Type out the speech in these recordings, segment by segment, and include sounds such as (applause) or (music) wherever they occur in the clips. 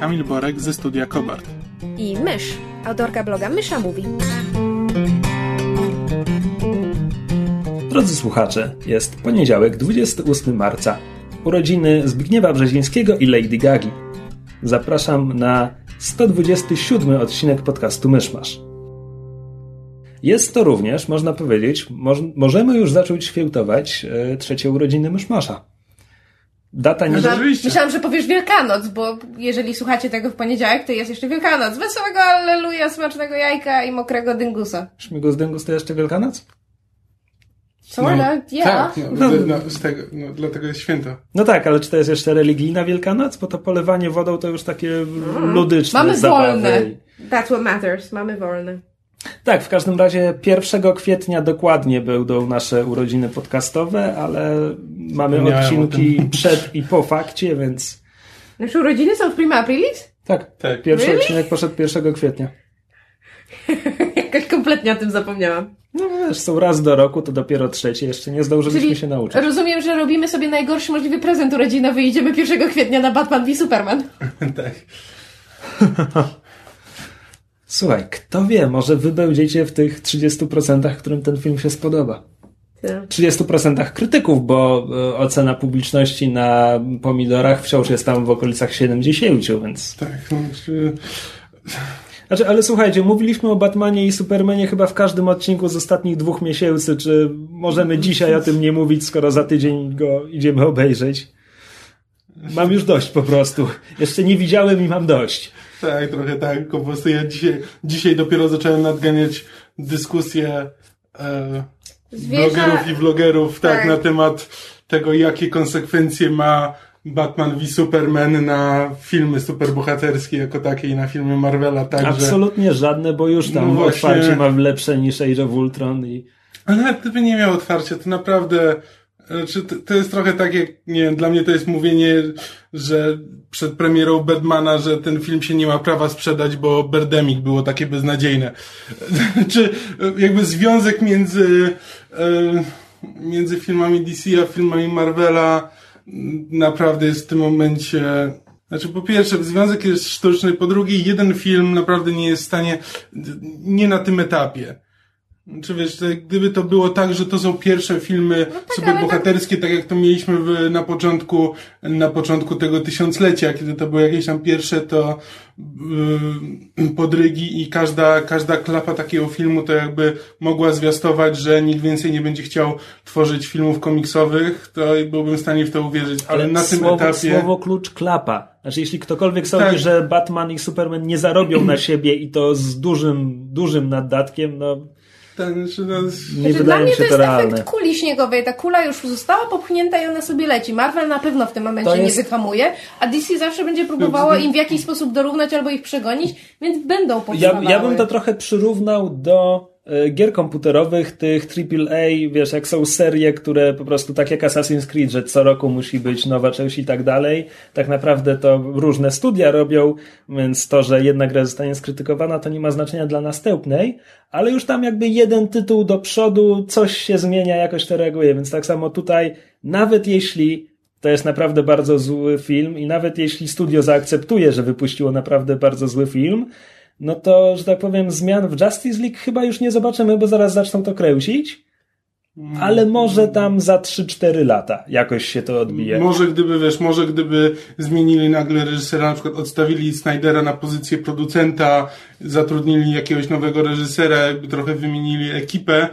Kamil Borek ze studia Kobart. i Mysz, autorka bloga Mysza Mówi. Drodzy słuchacze, jest poniedziałek, 28 marca. Urodziny Zbigniewa Brzezińskiego i Lady Gagi. Zapraszam na 127 odcinek podcastu Myszmasz. Jest to również, można powiedzieć, moż, możemy już zacząć świętować e, trzecie urodziny Myszmasza. Data nie... Myślałam-. Myślałam, że powiesz Wielkanoc, bo jeżeli słuchacie tego w poniedziałek, to jest jeszcze Wielkanoc. Wesołego Alleluja, smacznego jajka i mokrego dyngusa. Śmigus dyngus to jeszcze Wielkanoc? Sorta, ja. Tak, no, z- no, z tego, no, dlatego jest święto. No tak, ale czy to jest jeszcze religijna Wielkanoc? Bo to polewanie wodą to już takie ludyczne Mamy zabawy. wolne. That's what matters. Mamy wolne. Tak, w każdym razie 1 kwietnia dokładnie będą nasze urodziny podcastowe, ale mamy odcinki przed i po fakcie, więc Nasze urodziny są w prima aprilis? tak, Tak. pierwszy Really? odcinek poszedł 1 kwietnia. (laughs) Jakoś kompletnie o tym zapomniałam. No wiesz, są raz do roku, to dopiero trzeci, jeszcze nie zdążyliśmy Czyli się nauczyć. rozumiem, że robimy sobie najgorszy możliwy prezent urodzinowy i idziemy 1 kwietnia na Batman v Superman. (laughs) tak. (laughs) Słuchaj, kto wie, może wy będziecie w tych 30%, którym ten film się spodoba. 30% krytyków, bo e, ocena publiczności na pomidorach wciąż jest tam w okolicach 70, więc Tak, no, czy... Znaczy, ale słuchajcie, mówiliśmy o Batmanie i Supermanie chyba w każdym odcinku z ostatnich dwóch miesięcy. Czy możemy dzisiaj o tym nie mówić, skoro za tydzień go idziemy obejrzeć? Mam już dość po prostu. Jeszcze nie widziałem i mam dość. Tak, trochę tak. Po prostu ja dzisiaj, dzisiaj dopiero zacząłem nadganiać dyskusję e, Zwierza- blogerów i vlogerów tak, Tak. na temat tego, jakie konsekwencje ma Batman v Superman na filmy superbohaterskie jako takie i na filmy Marvela także. Absolutnie żadne, bo już tam No właśnie. otwarcie mam lepsze niż Age of Ultron i... Ale gdyby nie miał otwarcia, to naprawdę, czy to, jest trochę tak jak, nie wiem, dla mnie to jest mówienie, że przed premierą Batmana, że ten film się nie ma prawa sprzedać, bo Birdemic było takie beznadziejne. (laughs) czy jakby związek między, e, między filmami DC a filmami Marvela naprawdę jest w tym momencie znaczy, po pierwsze, związek jest sztuczny, po drugie, jeden film naprawdę nie jest w stanie, nie na tym etapie. Czy wiesz, to gdyby to było tak, że to są pierwsze filmy super bohaterskie, tak jak to mieliśmy w, na początku, na początku tego tysiąclecia, kiedy to były jakieś tam pierwsze, to yy, podrygi i każda, każda klapa takiego filmu to jakby mogła zwiastować, że nikt więcej nie będzie chciał tworzyć filmów komiksowych, to byłbym w stanie w to uwierzyć, ale, na tym słowo, etapie... słowo klucz klapa. Znaczy, jeśli ktokolwiek sądzi, Tak. że Batman i Superman nie zarobią na siebie i to z dużym, dużym naddatkiem, no Ten, że no, nie Znaczy, dla wydaje mnie to jest to realne. efekt kuli śniegowej. Ta kula już została popchnięta i ona sobie leci. Marvel na pewno w tym momencie To jest- nie wyhamuje, a DC zawsze będzie próbowało im w jakiś sposób dorównać albo ich przegonić, więc będą Ja, powstawały. ja bym to trochę przyrównał do gier komputerowych, tych AAA, wiesz, jak są serie, które po prostu tak jak Assassin's Creed, że co roku musi być nowa część i tak dalej. Tak naprawdę to różne studia robią, więc to, że jedna gra zostanie skrytykowana, to nie ma znaczenia dla następnej, ale już tam jakby jeden tytuł do przodu, coś się zmienia, jakoś to reaguje, więc tak samo tutaj, nawet jeśli to jest naprawdę bardzo zły film i nawet jeśli studio zaakceptuje, że wypuściło naprawdę bardzo zły film, no to, że tak powiem, zmian w Justice League chyba już nie zobaczymy, bo zaraz zaczną to kręcić. Ale może tam za 3-4 lata jakoś się to odbije. Może gdyby, wiesz, może gdyby zmienili nagle reżysera, na przykład odstawili Snydera na pozycję producenta, zatrudnili jakiegoś nowego reżysera, jakby trochę wymienili ekipę,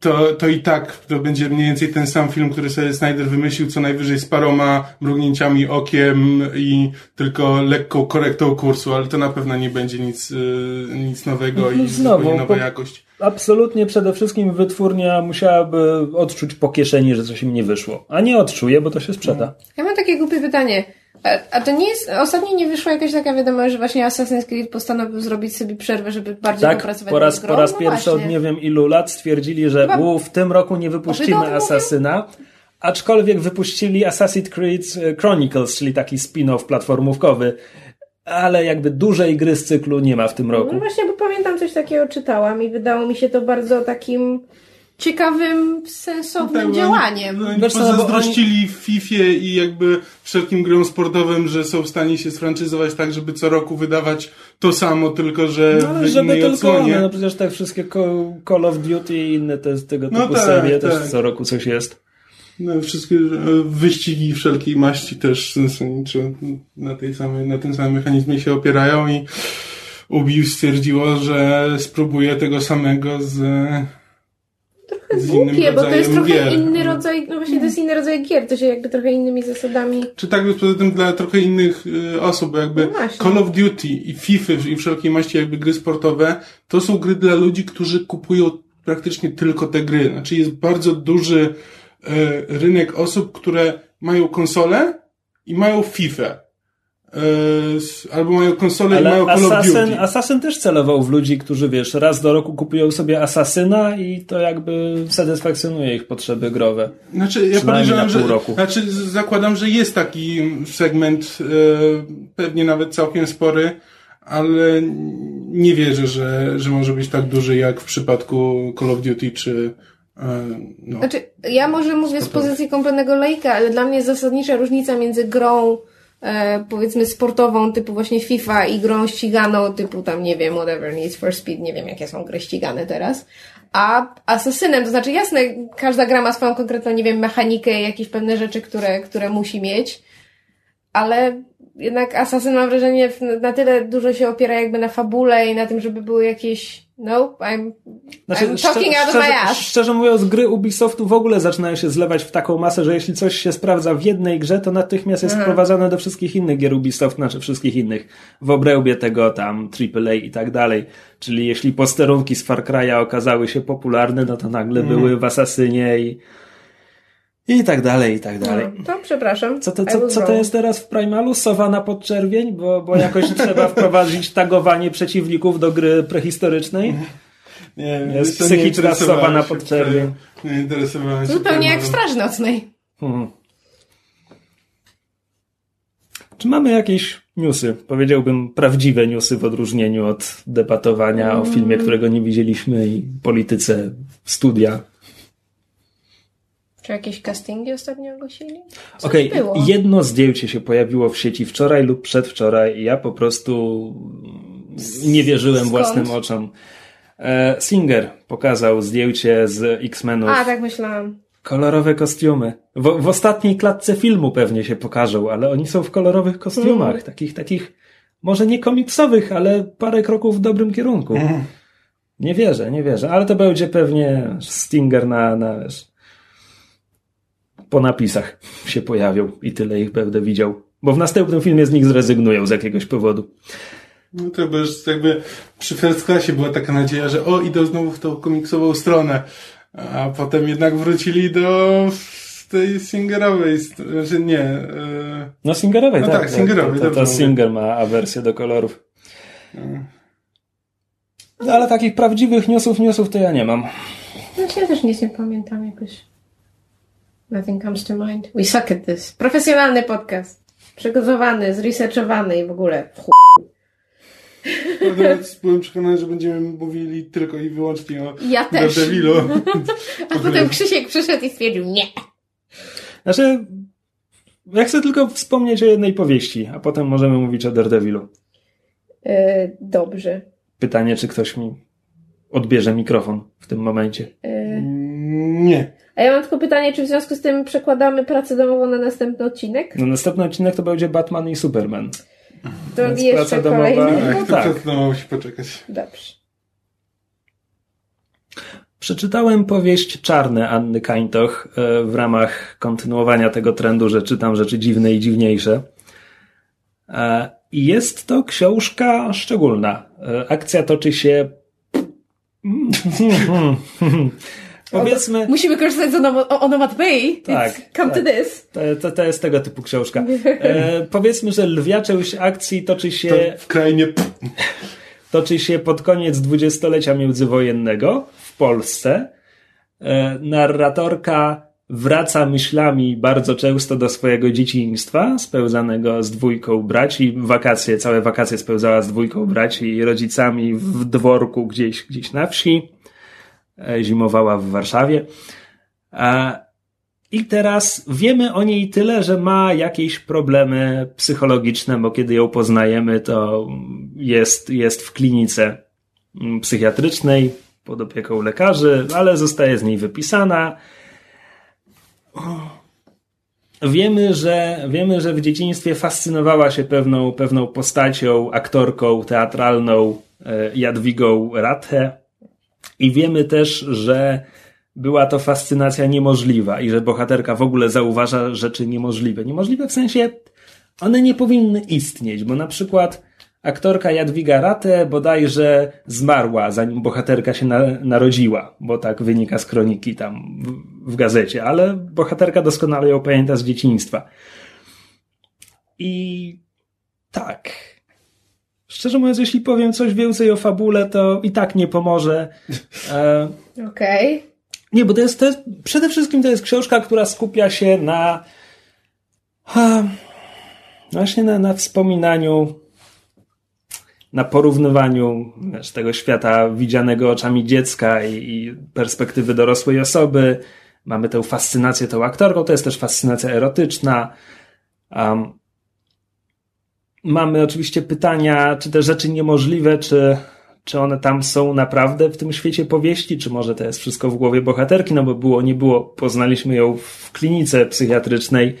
to, to i tak to będzie mniej więcej ten sam film, który sobie Snyder wymyślił, co najwyżej z paroma mrugnięciami okiem i tylko lekką korektą kursu, ale to na pewno nie będzie nic, e, nic nowego i Znowu, zupełnie nowa jakość. Absolutnie przede wszystkim wytwórnia musiałaby odczuć po kieszeni, że coś im nie wyszło. A nie odczuje, bo to się sprzeda. Ja mam takie głupie pytanie. A, a to nie jest, ostatnio nie wyszła jakaś taka wiadomość, że właśnie Assassin's Creed postanowił zrobić sobie przerwę, żeby bardziej Tak, popracować po raz, po raz No pierwszy właśnie. od nie wiem ilu lat stwierdzili, że Chyba- u, w tym roku nie wypuścimy? Asasyna, aczkolwiek wypuścili Assassin's Creed e, Chronicles, czyli taki spin-off platformówkowy, ale jakby dużej gry z cyklu nie ma w tym No roku. właśnie, bo pamiętam coś takiego czytałam i wydało mi się to bardzo takim ciekawym, sensownym Tak, bo działaniem. Oni, oni Wiesz no pozazdrościli w FIFA i jakby wszelkim grom sportowym, że są w stanie się sfranczyzować tak, żeby co roku wydawać to samo, tylko że No, ale w żeby innej tylko odsłonie. one, no przecież tak wszystkie Call- of Duty i inne te, tego No typu tak, serie też tak. co roku coś jest. No, wszystkie e, wyścigi wszelkiej maści też zasadniczo na, tej samej, na tym samym mechanizmie się opierają i Ubi stwierdziło, że spróbuje tego samego z, Głupie, bo to jest trochę gier. inny rodzaj, no właśnie to jest inny rodzaj gier, to się jakby trochę innymi zasadami... Czy tak jest poza tym dla trochę innych y, osób, bo jakby No. Call of Duty i FIFA i wszelkiej maści jakby gry sportowe, to są gry dla ludzi, którzy kupują praktycznie tylko te gry. Znaczy jest bardzo duży y, rynek osób, które mają konsolę i mają FIFA. S- albo mają konsolę i Ale mają Call of Assassin, Duty. Assassin też celował w ludzi, którzy wiesz, raz do roku kupują sobie Asasyna i to jakby satysfakcjonuje ich potrzeby growe. Znaczy, ja podejrzewam, że, roku. znaczy, zakładam, że jest taki segment, e, pewnie nawet całkiem spory, ale nie wierzę, że, że może być tak duży jak w przypadku Call of Duty czy, e, no. Znaczy, ja może mówię z pozycji kompletnego laika, ale dla mnie jest zasadnicza różnica między grą e, powiedzmy sportową typu właśnie FIFA i grą ściganą typu tam, nie wiem, whatever, Need for Speed, nie wiem jakie są gry ścigane teraz, a asasynem, to znaczy jasne, każda gra ma swoją konkretną, nie wiem, mechanikę, jakieś pewne rzeczy, które, które musi mieć, ale jednak Assassin mam wrażenie na tyle dużo się opiera jakby na fabule i na tym, żeby były jakieś no, I'm, Znaczy, I'm talking out of my szczerze, ass. szczerze mówiąc, gry Ubisoftu w ogóle zaczynają się zlewać w taką masę, że jeśli coś się sprawdza w jednej grze, to natychmiast jest wprowadzane do wszystkich innych gier Ubisoft, znaczy wszystkich innych, w obrębie tego tam AAA i tak dalej. Czyli jeśli posterunki z Far Cry'a okazały się popularne, no to nagle Mhm. były w Assassinie i i tak dalej, i tak dalej. No, to przepraszam. Co to, co, co to jest teraz w Primalu? Sowa na podczerwień? Bo, bo jakoś (laughs) trzeba wprowadzić tagowanie przeciwników do gry prehistorycznej? Nie, Jest psychiczna sowa na podczerwień. Nie interesowałem się. Zupełnie jak w. Straży Nocnej. Hmm. Czy mamy jakieś newsy? Powiedziałbym prawdziwe newsy w odróżnieniu od debatowania o filmie, którego nie widzieliśmy i polityce studia. Czy jakieś castingi ostatnio ogłosili? Okej, było. jedno zdjęcie się pojawiło w sieci wczoraj lub przedwczoraj i ja po prostu nie wierzyłem Skąd? własnym oczom. E, Singer pokazał zdjęcie z X-Menów. A, tak myślałam. Kolorowe kostiumy. W, w ostatniej klatce filmu pewnie się pokażą, ale oni są w kolorowych kostiumach. Mhm. Takich, takich, może nie komiksowych, ale parę kroków w dobrym kierunku. Mhm. Nie wierzę, nie wierzę. Ale to będzie pewnie Stinger na, na wiesz, po napisach się pojawią i tyle ich będę widział. Bo w następnym filmie z nich zrezygnują z jakiegoś powodu. No to bo już jakby przy First Classie była taka nadzieja, że o, idą znowu w tą komiksową stronę. A potem jednak wrócili do tej singerowej, znaczy nie, e, No Singerowej, No tak. tak, Singerowej, To, to, to Singer ma awersję do kolorów. No, ale takich prawdziwych newsów, newsów to ja nie mam. No, ja też nic nie pamiętam jakoś. Nothing comes to mind. We suck at this. Profesjonalny podcast. Przygotowany, zresearchowany i w ogóle. Natomiast byłem przekonany, że będziemy mówili tylko i wyłącznie o Ja też. Daredevilu. (laughs) A potem Krzysiek przyszedł i stwierdził nie. Znaczy, ja chcę tylko wspomnieć o jednej powieści, a potem możemy mówić o Daredevilu. E, dobrze. Pytanie, czy ktoś mi odbierze mikrofon w tym momencie. E, Nie. A ja mam tylko pytanie, czy w związku z tym przekładamy pracę domową na następny odcinek? No, następny odcinek to będzie Batman i Superman. To Więc jeszcze praca domowa- kolejny. No Tak, to tak. przed mną musi poczekać. Dobrze. Przeczytałem powieść Czarne Anny Kańtoch e, w ramach kontynuowania tego trendu, że czytam rzeczy dziwne i dziwniejsze. E, I jest to książka szczególna. E, Akcja toczy się (laughs) Powiedzmy... Musimy korzystać z onom onomatopei. Tak, It's come tak. to this. To, to, to jest tego typu książka. E, powiedzmy, że lwia część akcji toczy To się, w krainie... toczy się pod koniec dwudziestolecia międzywojennego w Polsce. E, narratorka wraca myślami bardzo często do swojego dzieciństwa, spełzanego z dwójką braci. Wakacje, całe wakacje spełzała z dwójką braci i rodzicami w dworku gdzieś, gdzieś na wsi. E, Zimowała w Warszawie. A, I teraz wiemy o niej tyle, że ma jakieś problemy psychologiczne, bo kiedy ją poznajemy, to jest, jest w klinice mm, psychiatrycznej pod opieką lekarzy, ale zostaje z niej wypisana. Wiemy, że, wiemy, że w dzieciństwie fascynowała się pewną, pewną postacią, aktorką teatralną e, Jadwigą Rathe i wiemy też, że była to fascynacja niemożliwa i że bohaterka w ogóle zauważa rzeczy niemożliwe. Niemożliwe w sensie, one nie powinny istnieć, bo na przykład aktorka Jadwiga Rathe bodajże zmarła, zanim bohaterka się na, narodziła, bo tak wynika z kroniki tam w, w gazecie, ale bohaterka doskonale ją pamięta z dzieciństwa. I tak. Szczerze mówiąc, jeśli powiem coś więcej o fabule, to i tak nie pomoże. E, Okej. nie, bo to jest, to jest, przede wszystkim to jest książka, która skupia się na, ha, właśnie na, na wspominaniu, na porównywaniu wiesz, tego świata widzianego oczami dziecka i, i perspektywy dorosłej osoby. Mamy tę fascynację tą aktorką, to jest też fascynacja erotyczna. Um, mamy oczywiście pytania, czy te rzeczy niemożliwe, czy, czy one tam są naprawdę w tym świecie powieści, czy może to jest wszystko w głowie bohaterki, no bo było, nie było, poznaliśmy ją w klinice psychiatrycznej,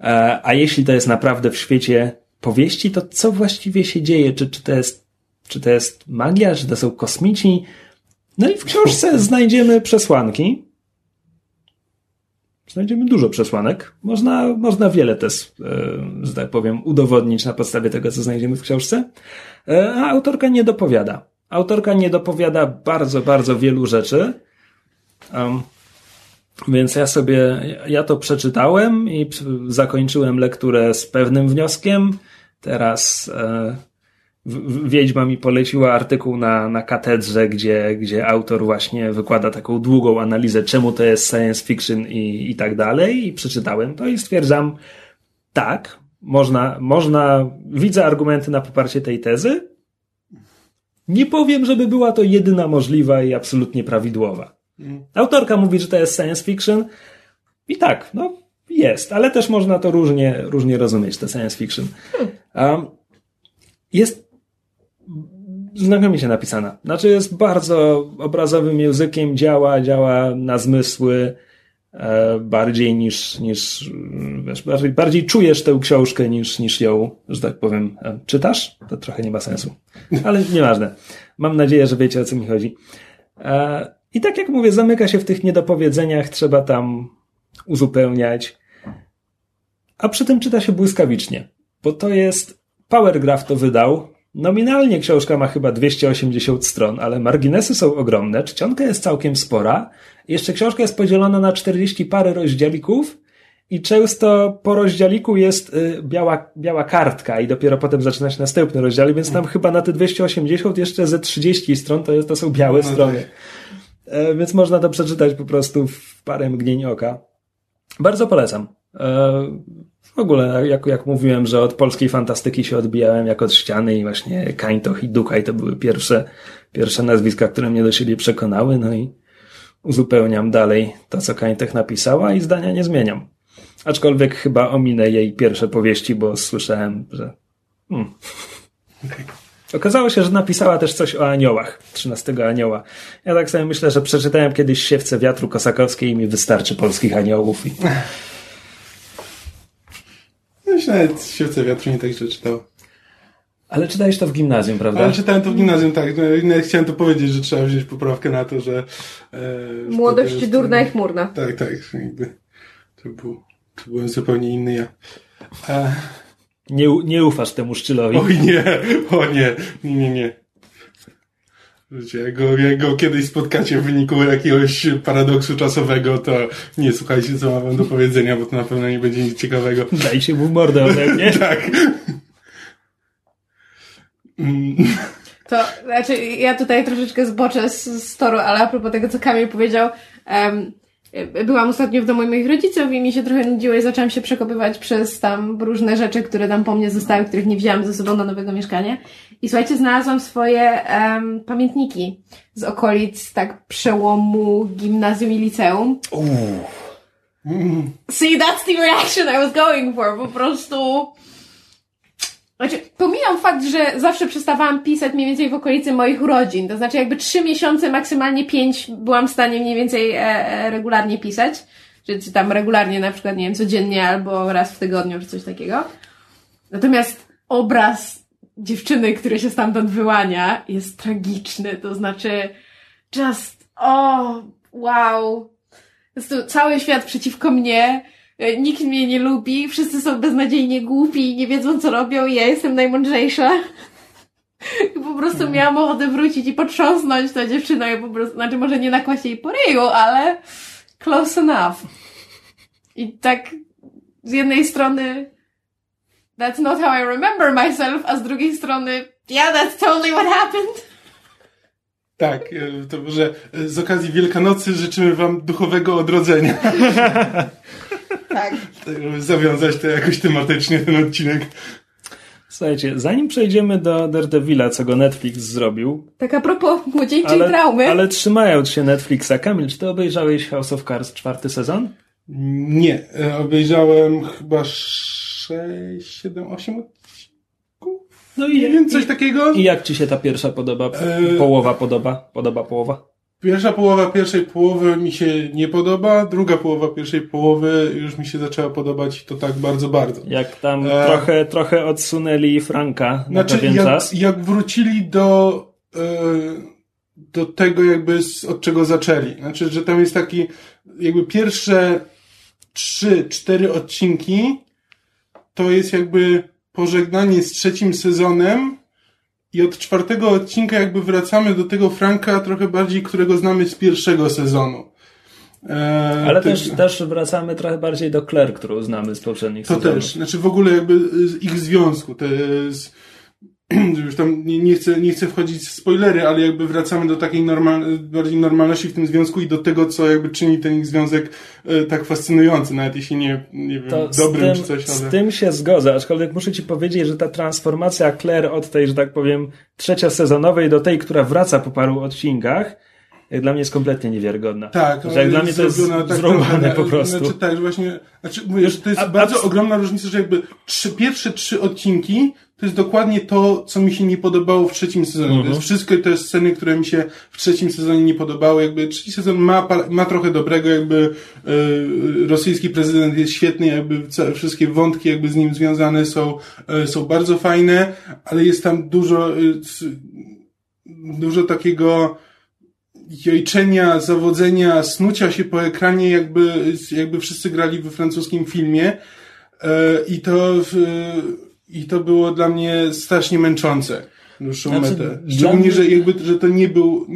E, a jeśli to jest naprawdę w świecie powieści, to co właściwie się dzieje? Czy, czy, to, jest, czy to jest magia, czy to są kosmici? No i w książce znajdziemy przesłanki. Znajdziemy dużo przesłanek. Można, można wiele też, e, że tak powiem, udowodnić na podstawie tego, co znajdziemy w książce. E, A autorka nie dopowiada. Autorka nie dopowiada bardzo, bardzo wielu rzeczy. Um, więc ja sobie, ja to przeczytałem i zakończyłem lekturę z pewnym wnioskiem. Teraz e, Wiedźma mi poleciła artykuł na, na katedrze, gdzie, gdzie autor właśnie wykłada taką długą analizę, czemu to jest science fiction i, i tak dalej. I przeczytałem to i stwierdzam, tak, można, można, widzę argumenty na poparcie tej tezy. Nie powiem, żeby była to jedyna możliwa i absolutnie prawidłowa. Autorka mówi, że to jest science fiction i tak, no jest, ale też można to różnie, różnie rozumieć, to science fiction. Um, jest znakomicie napisana. Znaczy jest bardzo obrazowym językiem, działa, działa na zmysły e, bardziej niż, niż wiesz, bardziej, bardziej czujesz tę książkę niż, niż ją, że tak powiem, e, czytasz. To trochę nie ma sensu. Ale nieważne. Mam nadzieję, że wiecie o co mi chodzi. E, I tak jak mówię, zamyka się w tych niedopowiedzeniach, trzeba tam uzupełniać. A przy tym czyta się błyskawicznie, bo to jest Powergraph to wydał. Nominalnie książka ma chyba 280 stron, ale marginesy są ogromne, czcionka jest całkiem spora. Jeszcze książka jest podzielona na 40 parę rozdziałików i często po rozdziałiku jest y, biała, biała kartka i dopiero potem zaczyna się następny rozdział, więc tam chyba na te 280 jeszcze ze 30 stron to, jest, to są białe No strony. tak. E, więc można to przeczytać po prostu w parę mgnień oka. Bardzo polecam. W ogóle, jak, jak mówiłem, że od polskiej fantastyki się odbijałem jak od ściany i właśnie Kańtoch i Dukaj to były pierwsze, pierwsze nazwiska, które mnie do siebie przekonały, no i uzupełniam dalej to, co Kańtoch napisała i zdania nie zmieniam. Aczkolwiek chyba ominę jej pierwsze powieści, bo słyszałem, że... Hmm. Okazało się, że napisała też coś o aniołach, 13 anioła. Ja tak sobie myślę, że przeczytałem kiedyś Siewce Wiatru Kosakowskiej i mi wystarczy polskich aniołów. I... No się nawet Świece Wiatru nie tak źle czytał. Ale czytałeś to w gimnazjum, prawda? Ale czytałem to w gimnazjum, tak. No, i nawet chciałem to powiedzieć, że trzeba wziąć poprawkę na to, że... E, że Młodość to jest- durna i chmurna. Tak, tak. Jakby to, był, to byłem zupełnie inny ja. E, Nie, nie ufasz temu szczylowi. oj nie, o nie, nie, nie, nie. Wiecie, jak go, jak go kiedyś spotkacie w wyniku jakiegoś paradoksu czasowego, to nie słuchajcie, co ma wam do powiedzenia, bo to na pewno nie będzie nic ciekawego. Daj się mu w mordę ode (laughs) mnie. tak. Mm. To znaczy, ja tutaj troszeczkę zboczę z, z toru, ale a propos tego, co Kamil powiedział, um, byłam ostatnio w domu moich rodziców i mi się trochę nudziło i zaczęłam się przekopywać przez tam różne rzeczy, które tam po mnie zostały, których nie wzięłam ze sobą do nowego mieszkania. I słuchajcie, znalazłam swoje um, pamiętniki z okolic tak przełomu gimnazjum i liceum. See, that's the reaction I was going for. Po prostu... Znaczy, pomijam fakt, że zawsze przestawałam pisać mniej więcej w okolicy moich urodzin. To znaczy, jakby trzy miesiące, maksymalnie pięć byłam w stanie mniej więcej e, e, regularnie pisać. Czy, czy tam regularnie, na przykład, nie wiem, codziennie albo raz w tygodniu, czy coś takiego. Natomiast obraz dziewczyny, który się stamtąd wyłania, jest tragiczny. To znaczy, just, oh, wow. Jest to cały świat przeciwko mnie nikt mnie nie lubi, wszyscy są beznadziejnie głupi i nie wiedzą co robią i ja jestem najmądrzejsza. I (laughs) po prostu mhm. miałam ochotę wrócić i potrząsnąć tą dziewczyną i po prostu, znaczy może nie nakłaść jej po ryju, ale close enough. I tak z jednej strony that's not how I remember myself, a z drugiej strony yeah, that's totally what happened. Tak, e, to że z okazji Wielkanocy życzymy wam duchowego odrodzenia. (laughs) Tak. Żeby zawiązać to jakoś tematycznie ten odcinek. Słuchajcie, zanim przejdziemy do Daredevila, co go Netflix zrobił. Tak a propos młodzieńczej ale, traumy. Ale trzymając się Netflixa, Kamil, czy ty obejrzałeś House of Cards czwarty sezon? Nie, e, obejrzałem chyba 6, 7, 8 odcinków. No i, nie wiem, coś i, takiego. I jak ci się ta pierwsza podoba? E... Połowa podoba? Podoba połowa? Pierwsza połowa pierwszej połowy mi się nie podoba, druga połowa pierwszej połowy już mi się zaczęła podobać to tak bardzo, bardzo. Jak tam e... trochę, trochę odsunęli Franka na znaczy, pewien jak, czas. Jak wrócili do, e, do tego jakby z, od czego zaczęli. Znaczy, że tam jest taki jakby pierwsze trzy, cztery odcinki to jest jakby pożegnanie z trzecim sezonem i od czwartego odcinka jakby wracamy do tego Franka trochę bardziej, którego znamy z pierwszego sezonu. E, Ale ty... też, też wracamy trochę bardziej do Claire, którą znamy z poprzednich to sezonów. To też, znaczy w ogóle jakby ich związku, to jest (clears throat) już tam nie, nie, chcę, nie chcę wchodzić w spoilery, ale jakby wracamy do takiej normal, bardziej normalności w tym związku i do tego, co jakby czyni ten ich związek e, tak fascynujący, nawet jeśli nie, nie wiem, to dobrym tym, czy coś. Ale... Z tym się zgodzę, aczkolwiek muszę ci powiedzieć, że ta transformacja Claire od tej, że tak powiem, trzeciosezonowej do tej, która wraca po paru odcinkach, dla mnie jest kompletnie niewiarygodna. Tak, że jak dla mnie to jest tak zrąbane po prostu. Znaczy, tak, właśnie, znaczy, mówię, że to jest a, bardzo a... ogromna różnica, że jakby trzy, pierwsze trzy odcinki to jest dokładnie to, co mi się nie podobało w trzecim sezonie. To jest mhm. wszystko jest sceny, które mi się w trzecim sezonie nie podobały. Jakby trzeci sezon ma, ma trochę dobrego, jakby e, rosyjski prezydent jest świetny, jakby wszystkie wątki jakby z nim związane są, e, są bardzo fajne, ale jest tam dużo, e, dużo takiego jojczenia, zawodzenia, snucia się po ekranie, jakby, jakby wszyscy grali we francuskim filmie. I to, i to było dla mnie strasznie męczące. Dłuższą znaczy, metę. Szczególnie, że jakby, że to nie był,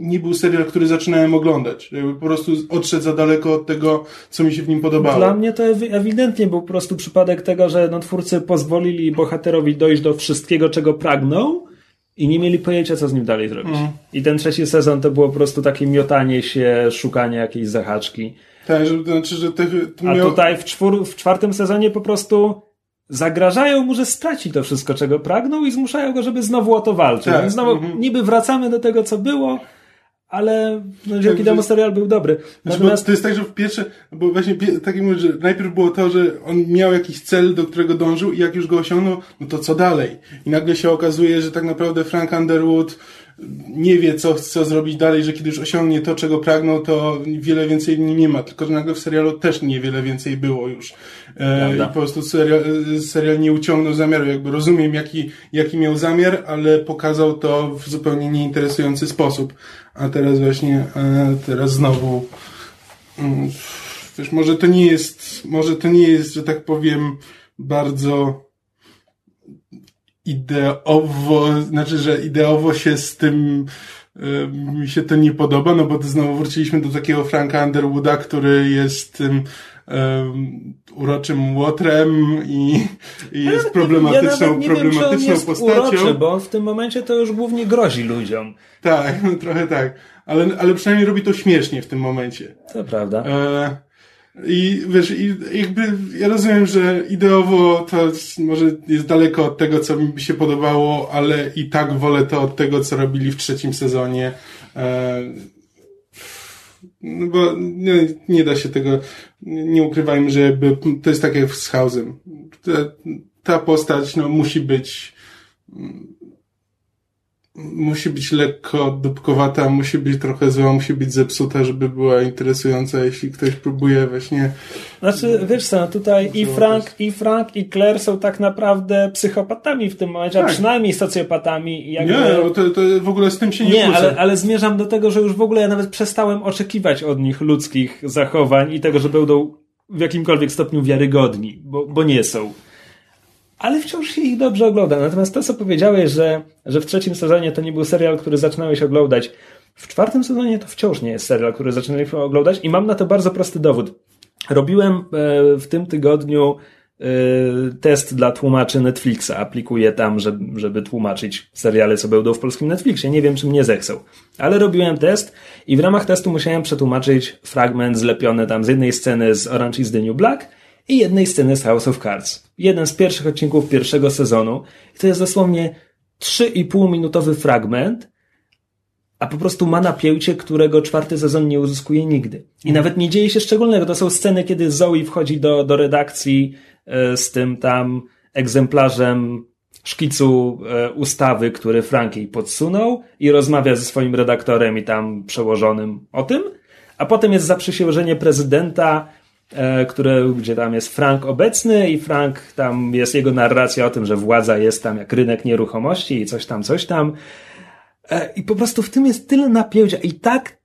nie był serial, który zaczynałem oglądać. Jakby po prostu odszedł za daleko od tego, co mi się w nim podobało. Dla mnie to ewidentnie był po prostu przypadek tego, że no, twórcy pozwolili bohaterowi dojść do wszystkiego, czego pragnął, i nie mieli pojęcia, co z nim dalej zrobić. Mm. I ten trzeci sezon to było po prostu takie miotanie się, szukanie jakiejś zahaczki. Tak, że, to znaczy, że te, to miał... A tutaj w, czwór, w czwartym sezonie po prostu zagrażają mu, że straci to wszystko, czego pragnął i zmuszają go, żeby znowu o to walczyć. Tak. Więc znowu mm-hmm. niby wracamy do tego, co było, ale no, dzięki temu serial był dobry. Znaczy, Natomiast... to jest tak, że w pierwsze, bo właśnie tak jak mówię, że najpierw było to, że on miał jakiś cel, do którego dążył i jak już go osiągnął, no to co dalej? I nagle się okazuje, że tak naprawdę Frank Underwood nie wie, co chce zrobić dalej, że kiedy już osiągnie to, czego pragnął, to wiele więcej nie ma. Tylko, że nagle w serialu też niewiele więcej było już. E, I po prostu serial, serial nie uciągnął zamiaru. Jakby rozumiem, jaki, jaki miał zamiar, ale pokazał to w zupełnie nieinteresujący sposób. A teraz właśnie, e, teraz znowu, mm, wiesz, może to nie jest, może to nie jest, że tak powiem, bardzo ideowo, znaczy, że ideowo się z tym mi się to nie podoba, no bo znowu wróciliśmy do takiego Franka Underwooda, który jest tym um, uroczym łotrem i, i jest problematyczną, ja nie problematyczną wiem, czy on jest postacią. Uroczy, bo w tym momencie to już głównie grozi ludziom. Tak, (laughs) trochę tak. Ale, ale przynajmniej robi to śmiesznie w tym momencie. To prawda. E, I wiesz, i jakby ja rozumiem, że ideowo to może jest daleko od tego, co mi się podobało, ale i tak wolę to od tego, co robili w trzecim sezonie. E, no bo nie, nie da się tego, nie ukrywajmy, że jakby to jest tak jak z House'em. Ta, ta postać no, musi być musi być lekko dupkowata, musi być trochę zła, musi być zepsuta, żeby była interesująca, jeśli ktoś próbuje właśnie... Znaczy, wiesz co, tutaj i Frank, i Frank, i Claire są tak naprawdę psychopatami w tym momencie, Tak. a przynajmniej socjopatami. Jakby... Nie, no to, to w ogóle z tym się nie, Nie, ale, ale zmierzam do tego, że już w ogóle ja nawet przestałem oczekiwać od nich ludzkich zachowań i tego, że będą w jakimkolwiek stopniu wiarygodni, bo, bo nie są. Ale wciąż się ich dobrze ogląda. Natomiast to, co powiedziałeś, że, że w trzecim sezonie to nie był serial, który zaczynałeś oglądać, w czwartym sezonie to wciąż nie jest serial, który zaczynaliśmy oglądać i mam na to bardzo prosty dowód. Robiłem e, w tym tygodniu e, test dla tłumaczy Netflixa. Aplikuję tam, żeby, żeby tłumaczyć seriale, co będą w polskim Netflixie. Nie wiem, czy mnie zechcą. Ale robiłem test i w ramach testu musiałem przetłumaczyć fragment zlepiony tam z jednej sceny z Orange is the New Black i jednej sceny z House of Cards. Jeden z pierwszych odcinków pierwszego sezonu. I to jest dosłownie 3,5 minutowy fragment, a po prostu ma napięcie, którego czwarty sezon nie uzyskuje nigdy. I nawet nie dzieje się szczególnego. To są sceny, kiedy Zoe wchodzi do, do redakcji e, z tym tam egzemplarzem szkicu e, ustawy, który Frank jej podsunął i rozmawia ze swoim redaktorem i tam przełożonym o tym. A potem jest zaprzysiężenie prezydenta, które, gdzie tam jest Frank obecny i Frank, tam jest jego narracja o tym, że władza jest tam jak rynek nieruchomości i coś tam, coś tam. E, I po prostu w tym jest tyle napięcia i tak,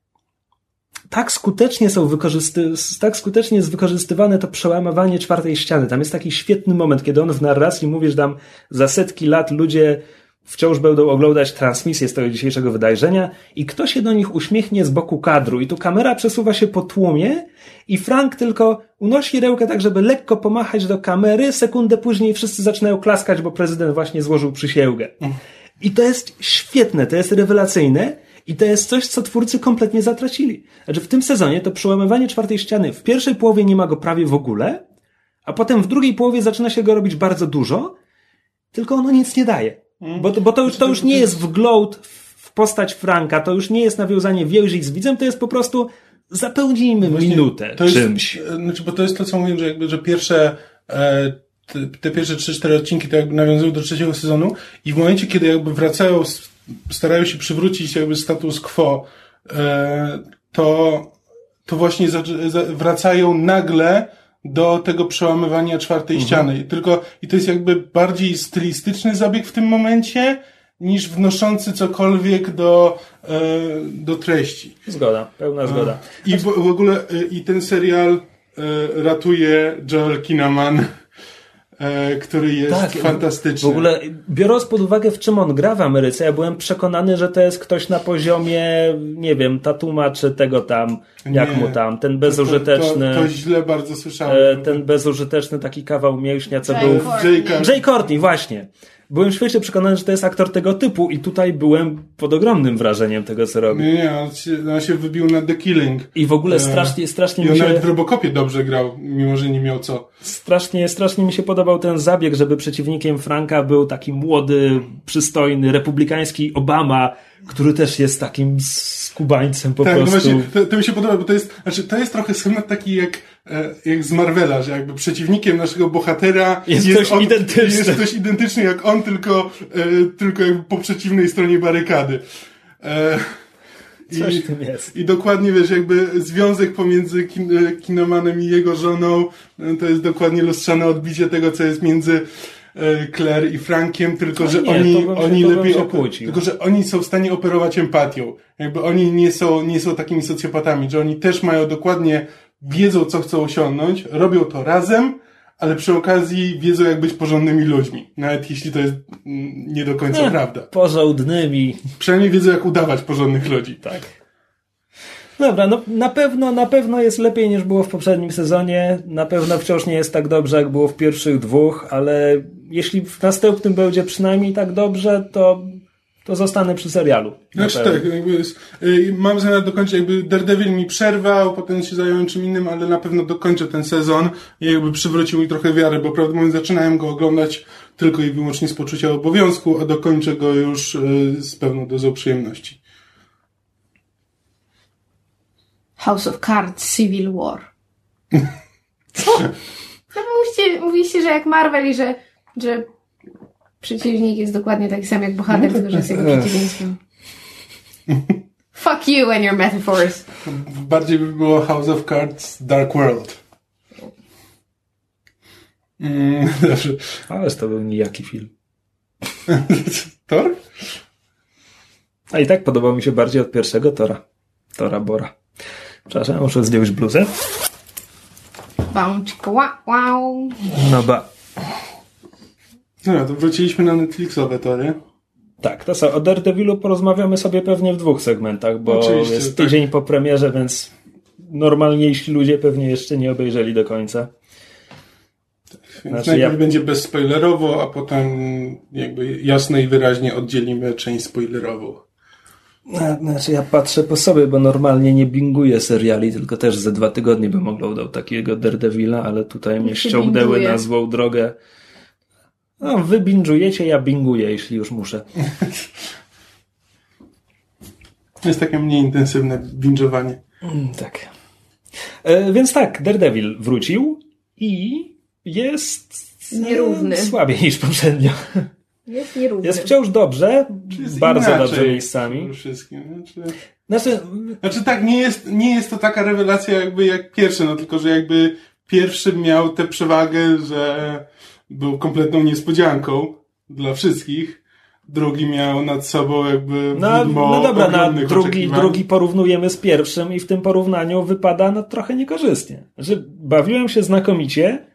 tak skutecznie są wykorzysty, tak skutecznie jest wykorzystywane to przełamywanie czwartej ściany. Tam jest taki świetny moment, kiedy on w narracji mówi, że tam za setki lat ludzie wciąż będą oglądać transmisję z tego dzisiejszego wydarzenia i kto się do nich uśmiechnie z boku kadru i tu kamera przesuwa się po tłumie i Frank tylko unosi rękę tak, żeby lekko pomachać do kamery, sekundę później wszyscy zaczynają klaskać, bo prezydent właśnie złożył przysięgę. I to jest świetne, to jest rewelacyjne i to jest coś, co twórcy kompletnie zatracili. Znaczy w tym sezonie to przełamywanie czwartej ściany w pierwszej połowie nie ma go prawie w ogóle, a potem w drugiej połowie zaczyna się go robić bardzo dużo, tylko ono nic nie daje. Bo, to- bo to, już, to już nie jest wgląd w postać Franka, to już nie jest nawiązanie więzi z widzem, to jest po prostu zapełnijmy minutę to jest, czymś. e, Znaczy, bo to jest to, co mówiłem, że jakby, że pierwsze, e, te, te pierwsze 3-4 odcinki to jakby nawiązują do trzeciego sezonu i w momencie, kiedy jakby wracają, starają się przywrócić jakby status quo, e, to, to właśnie za, za, wracają nagle do tego przełamywania czwartej ściany. I tylko, i to jest jakby bardziej stylistyczny zabieg w tym momencie, niż wnoszący cokolwiek do, e, do treści. Zgoda, pełna zgoda. I w, w ogóle y, i ten serial y, ratuje Joel Kinnaman, y, który jest Tak, fantastyczny. W ogóle, biorąc pod uwagę, w czym on gra w Ameryce, ja byłem przekonany, że to jest ktoś na poziomie, nie wiem, Tatuma czy tego tam, jak Nie. mu tam, ten to, bezużyteczny, to, to źle bardzo słyszałem. e, ten bezużyteczny taki kawał mięśnia, co Jay był... Courtney. Jay Courtney, właśnie. Byłem świetnie przekonany, że to jest aktor tego typu i tutaj byłem pod ogromnym wrażeniem tego, co robi. Nie, nie, on się, on się wybił na The Killing. I w ogóle E, strasznie, strasznie I mi on się... nawet w Robocopie dobrze grał, mimo że nie miał co. Strasznie, strasznie mi się podobał ten zabieg, żeby przeciwnikiem Franka był taki młody, przystojny, republikański Obama, który też jest takim skubańcem po tak, no prostu. właśnie, to, to mi się podoba, bo to jest, znaczy, to jest trochę schemat taki jak, jak z Marvela, że jakby przeciwnikiem naszego bohatera Jest ktoś identyczny. Jest ktoś identyczny jak on, tylko, e, tylko jakby po przeciwnej stronie barykady. E, Coś i, jest. I dokładnie wiesz, jakby związek pomiędzy kin, e, Kinemanem i jego żoną e, to jest dokładnie lustrzane odbicie tego, co jest między e, Claire i Frankiem, tylko No że nie, oni, oni lepiej tylko że oni są w stanie operować empatią. Jakby oni nie są, nie są takimi socjopatami, że oni też mają dokładnie, wiedzą co chcą osiągnąć, robią to razem, ale przy okazji wiedzą jak być porządnymi ludźmi. Nawet jeśli to jest mm, nie do końca Nie, prawda. Porządnymi. Przynajmniej wiedzą jak udawać porządnych ludzi. Tak. Dobra, no na pewno, na pewno jest lepiej niż było w poprzednim sezonie. Na pewno wciąż nie jest tak dobrze, jak było w pierwszych dwóch, ale jeśli w następnym będzie przynajmniej tak dobrze, to, to zostanę przy serialu. Na Znaczy tak, jakby jest, y, mam zamiar dokończyć, jakby Daredevil mi przerwał, potem się zająłem czym innym, ale na pewno dokończę ten sezon i jakby przywrócił mi trochę wiary, bo prawdę mówiąc zaczynałem go oglądać tylko i wyłącznie z poczucia obowiązku, a dokończę go już y, z pełną dozą przyjemności. House of Cards Civil War. (laughs) Co? No bo mówicie, mówiliście, że jak Marvel i że, że przeciwnik jest dokładnie taki sam jak bohater, tylko że jest jego przeciwieństwem. Fuck you and your metaphors. Bardziej by było House of Cards Dark World. Mm, dobrze. Ależ to był nijaki film. (laughs) Thor? A i tak podobał mi się bardziej od pierwszego Tora. Tora Bora. Przepraszam, muszę zdjąć bluzę. Wow, wow. No ba. No, to wróciliśmy na Netflixowe tory. Tak, to co, o Daredevilu porozmawiamy sobie pewnie w dwóch segmentach, bo Oczywiście, jest tak. tydzień po premierze, więc normalniejsi ludzie pewnie jeszcze nie obejrzeli do końca. Więc Znaczy, najpierw ja- będzie bezspoilerowo, a potem jakby jasno i wyraźnie oddzielimy część spoilerową. No, Znaczy ja patrzę po sobie, bo normalnie nie binguję seriali, tylko też ze dwa tygodnie bym oglądał takiego Daredevila, ale tutaj mnie ściągnęły binguje. na złą drogę. No, wy binżujecie, ja binguję, jeśli już muszę. To jest takie mniej intensywne binge'owanie. Mm, Tak. E, więc tak, Daredevil wrócił i jest Nierówny. słabiej niż poprzednio. Jest nierówny. Jest wciąż dobrze, Jest bardzo dobrze miejscami. przede wszystkim. Znaczy, Znaczy, znaczy tak, nie jest, nie jest to taka rewelacja jakby jak pierwszy, no tylko, że jakby pierwszy miał tę przewagę, że był kompletną niespodzianką dla wszystkich. Drugi miał nad sobą jakby no, no dobra, na drugi, drugi porównujemy z pierwszym i w tym porównaniu wypada no, trochę niekorzystnie. Że bawiłem się znakomicie,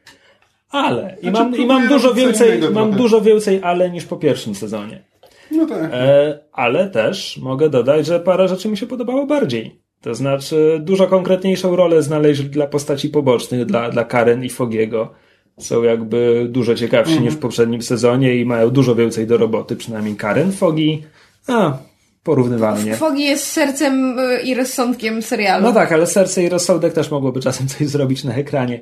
ale i Znaczy, mam, i mam dużo więcej, mam trochę. dużo więcej ale niż po pierwszym sezonie. No tak. E, ale też mogę dodać, że parę rzeczy mi się podobało bardziej. To znaczy, dużo konkretniejszą rolę znaleźli dla postaci pobocznych, dla, dla Karen i Fogiego. Są jakby dużo ciekawsi Mhm. niż w poprzednim sezonie i mają dużo więcej do roboty, przynajmniej Karen. Fogi, a, porównywalnie. Fogi jest sercem y, i rozsądkiem serialu. No tak, ale serce i rozsądek też mogłoby czasem coś zrobić na ekranie.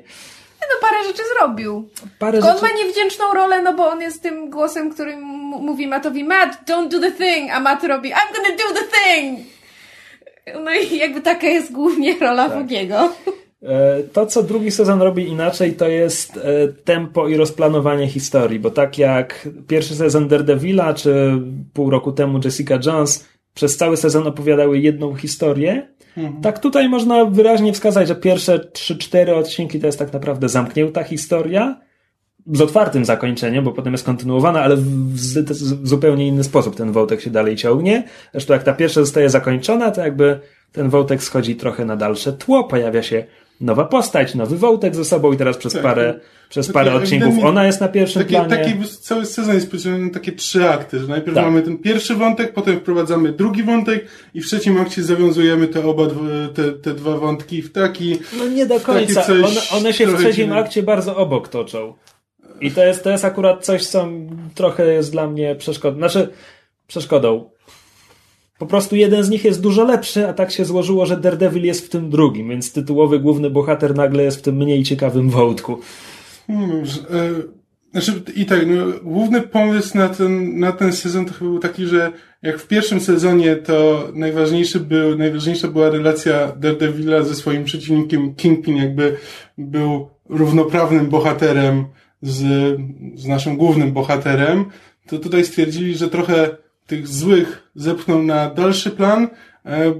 No parę rzeczy zrobił. Parę Tylko on rzeczy... ma niewdzięczną rolę, no bo on jest tym głosem, który mówi Mattowi Matt, don't do the thing, a Matt robi I'm gonna do the thing! No i jakby taka jest głównie rola Tak. Fogiego. E, To, co drugi sezon robi inaczej, to jest e, tempo i rozplanowanie historii, bo tak jak pierwszy sezon Daredevila, czy pół roku temu Jessica Jones przez cały sezon opowiadały jedną historię, tak tutaj można wyraźnie wskazać, że pierwsze 3-4 odcinki to jest tak naprawdę zamknięta historia, z otwartym zakończeniem, bo potem jest kontynuowana, ale w zupełnie inny sposób ten wątek się dalej ciągnie. Zresztą jak ta pierwsza zostaje zakończona, to jakby ten wątek schodzi trochę na dalsze tło, pojawia się nowa postać, nowy wątek ze sobą i teraz przez Tak. parę, przez Takie parę odcinków ona jest na pierwszym Taki, planie. taki cały sezon jest podzielony na takie trzy akty, że najpierw Tak. mamy ten pierwszy wątek, potem wprowadzamy drugi wątek i w trzecim akcie zawiązujemy te oba, te, te dwa wątki w taki... No nie do takie końca. One, one się w trzecim akcie bardzo obok toczą. I to jest, to jest akurat coś, co trochę jest dla mnie przeszkodą. Znaczy, przeszkodą. Po prostu jeden z nich jest dużo lepszy, a tak się złożyło, że Daredevil jest w tym drugim, więc tytułowy główny bohater nagle jest w tym mniej ciekawym wątku. Dobrze. E, znaczy, i tak, no, główny pomysł na ten, na ten sezon to chyba był taki, że jak w pierwszym sezonie to najważniejszy był, najważniejsza była relacja Daredevila ze swoim przeciwnikiem Kingpin, jakby był równoprawnym bohaterem z, z naszym głównym bohaterem, to tutaj stwierdzili, że trochę tych złych zepchną na dalszy plan, e,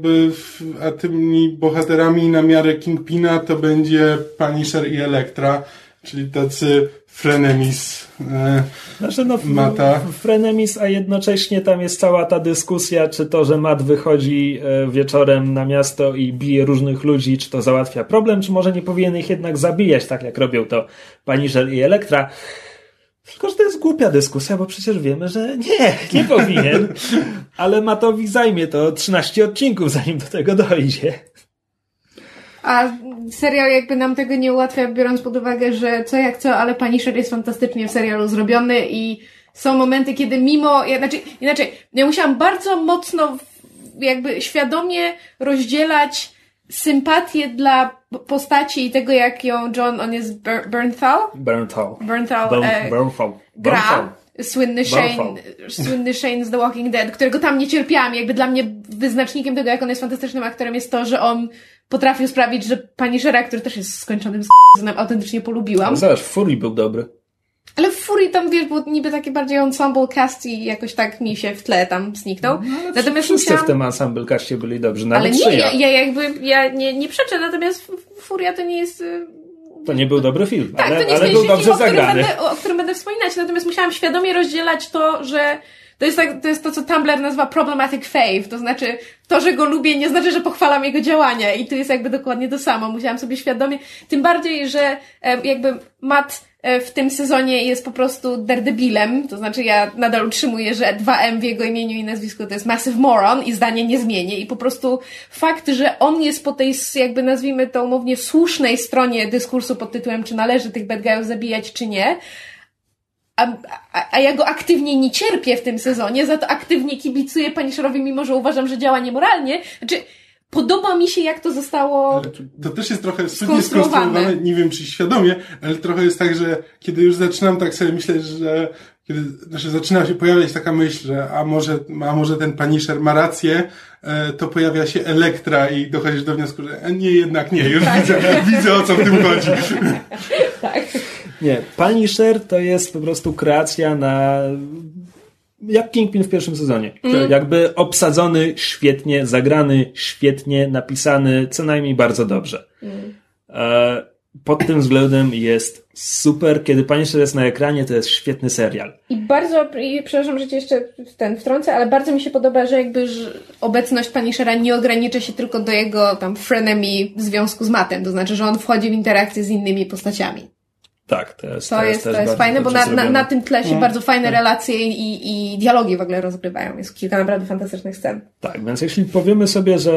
a tymi bohaterami na miarę Kingpina to będzie Punisher i Elektra, czyli tacy frenemis e, Znaczy no, Mata. Frenemis, a jednocześnie tam jest cała ta dyskusja, czy to, że Matt wychodzi e, wieczorem na miasto i bije różnych ludzi, czy to załatwia problem, czy może nie powinien ich jednak zabijać, tak jak robią to Punisher i Elektra. Tylko, że to jest głupia dyskusja, bo przecież wiemy, że nie, nie powinien. (laughs) Ale Matowi zajmie to 13 odcinków, zanim do tego dojdzie. A serial jakby nam tego nie ułatwia, biorąc pod uwagę, że co jak co, ale Punisher jest fantastycznie w serialu zrobiony i są momenty, kiedy mimo, ja, znaczy, inaczej, ja musiałam bardzo mocno jakby świadomie rozdzielać sympatię dla postaci i tego, jak ją John, on jest Ber- Bernthal? Bernthal. Bernthal, Bern- e, Bernthal. gra. Bernthal. Słynny Shane, słynny Shane z The Walking Dead, którego tam nie cierpiałam. Jakby dla mnie wyznacznikiem tego, jak on jest fantastycznym aktorem, jest to, że on potrafił sprawić, że Punishera, który też jest skończonym z***em, autentycznie polubiłam. Ale Zobacz, Fury był dobry. Ale w Fury tam, wiesz, było niby takie bardziej ensemble cast i jakoś tak mi się w tle tam zniknął. Natomiast Wszyscy musiałam... w tym ensemble kaście byli dobrzy, Ale nawet nie, Szyja. ja, ja jakby, ja nie, nie przeczę, natomiast Furia to nie jest... y, To nie był dobry film, Tak, ale, to nie jest ale był film, dobrze o, którym będę, o którym będę wspominać, natomiast musiałam świadomie rozdzielać to, że to jest, tak, to jest to, co Tumblr nazywa problematic fave, to znaczy to, że go lubię, nie znaczy, że pochwalam jego działania i tu jest jakby dokładnie to samo. Musiałam sobie świadomie, tym bardziej, że jakby Matt w tym sezonie jest po prostu daredebilem, to znaczy ja nadal utrzymuję, że 2M w jego imieniu i nazwisku to jest massive moron i zdanie nie zmienię i po prostu fakt, że on jest po tej jakby nazwijmy to umownie słusznej stronie dyskursu pod tytułem czy należy tych bad guyów zabijać czy nie, a, a, a ja go aktywnie nie cierpię w tym sezonie, za to aktywnie kibicuję Punisherowi, mimo że uważam, że działa niemoralnie. Znaczy, podoba mi się, jak to zostało... To też jest trochę sprytnie Skonstruowane. skonstruowane, nie wiem czy świadomie, ale trochę jest tak, że kiedy już zaczynam tak sobie myśleć, że kiedy znaczy zaczyna się pojawiać taka myśl, że a może, a może ten Punisher ma rację, e, to pojawia się Elektra i dochodzisz do wniosku, że e, nie, jednak nie, już Tak. widzę, (laughs) widzę o co w tym chodzi. (laughs) Tak. Nie, Punisher to jest po prostu kreacja na... Jak Kingpin w pierwszym sezonie. Mm. Jakby obsadzony świetnie, zagrany świetnie, napisany co najmniej bardzo dobrze. Mm. E, pod tym względem jest super. Kiedy Punisher jest na ekranie, to jest świetny serial. I bardzo, i przepraszam, że cię jeszcze w ten wtrącę, ale bardzo mi się podoba, że jakby że obecność Punishera nie ogranicza się tylko do jego tam frenemy w związku z matem, to znaczy, że on wchodzi w interakcję z innymi postaciami. Tak, to jest, To, jest, też to jest fajne, bo na, na, na tym tle się bardzo fajne relacje i, i dialogi w ogóle rozgrywają. Jest kilka naprawdę fantastycznych scen. Tak, więc jeśli powiemy sobie, że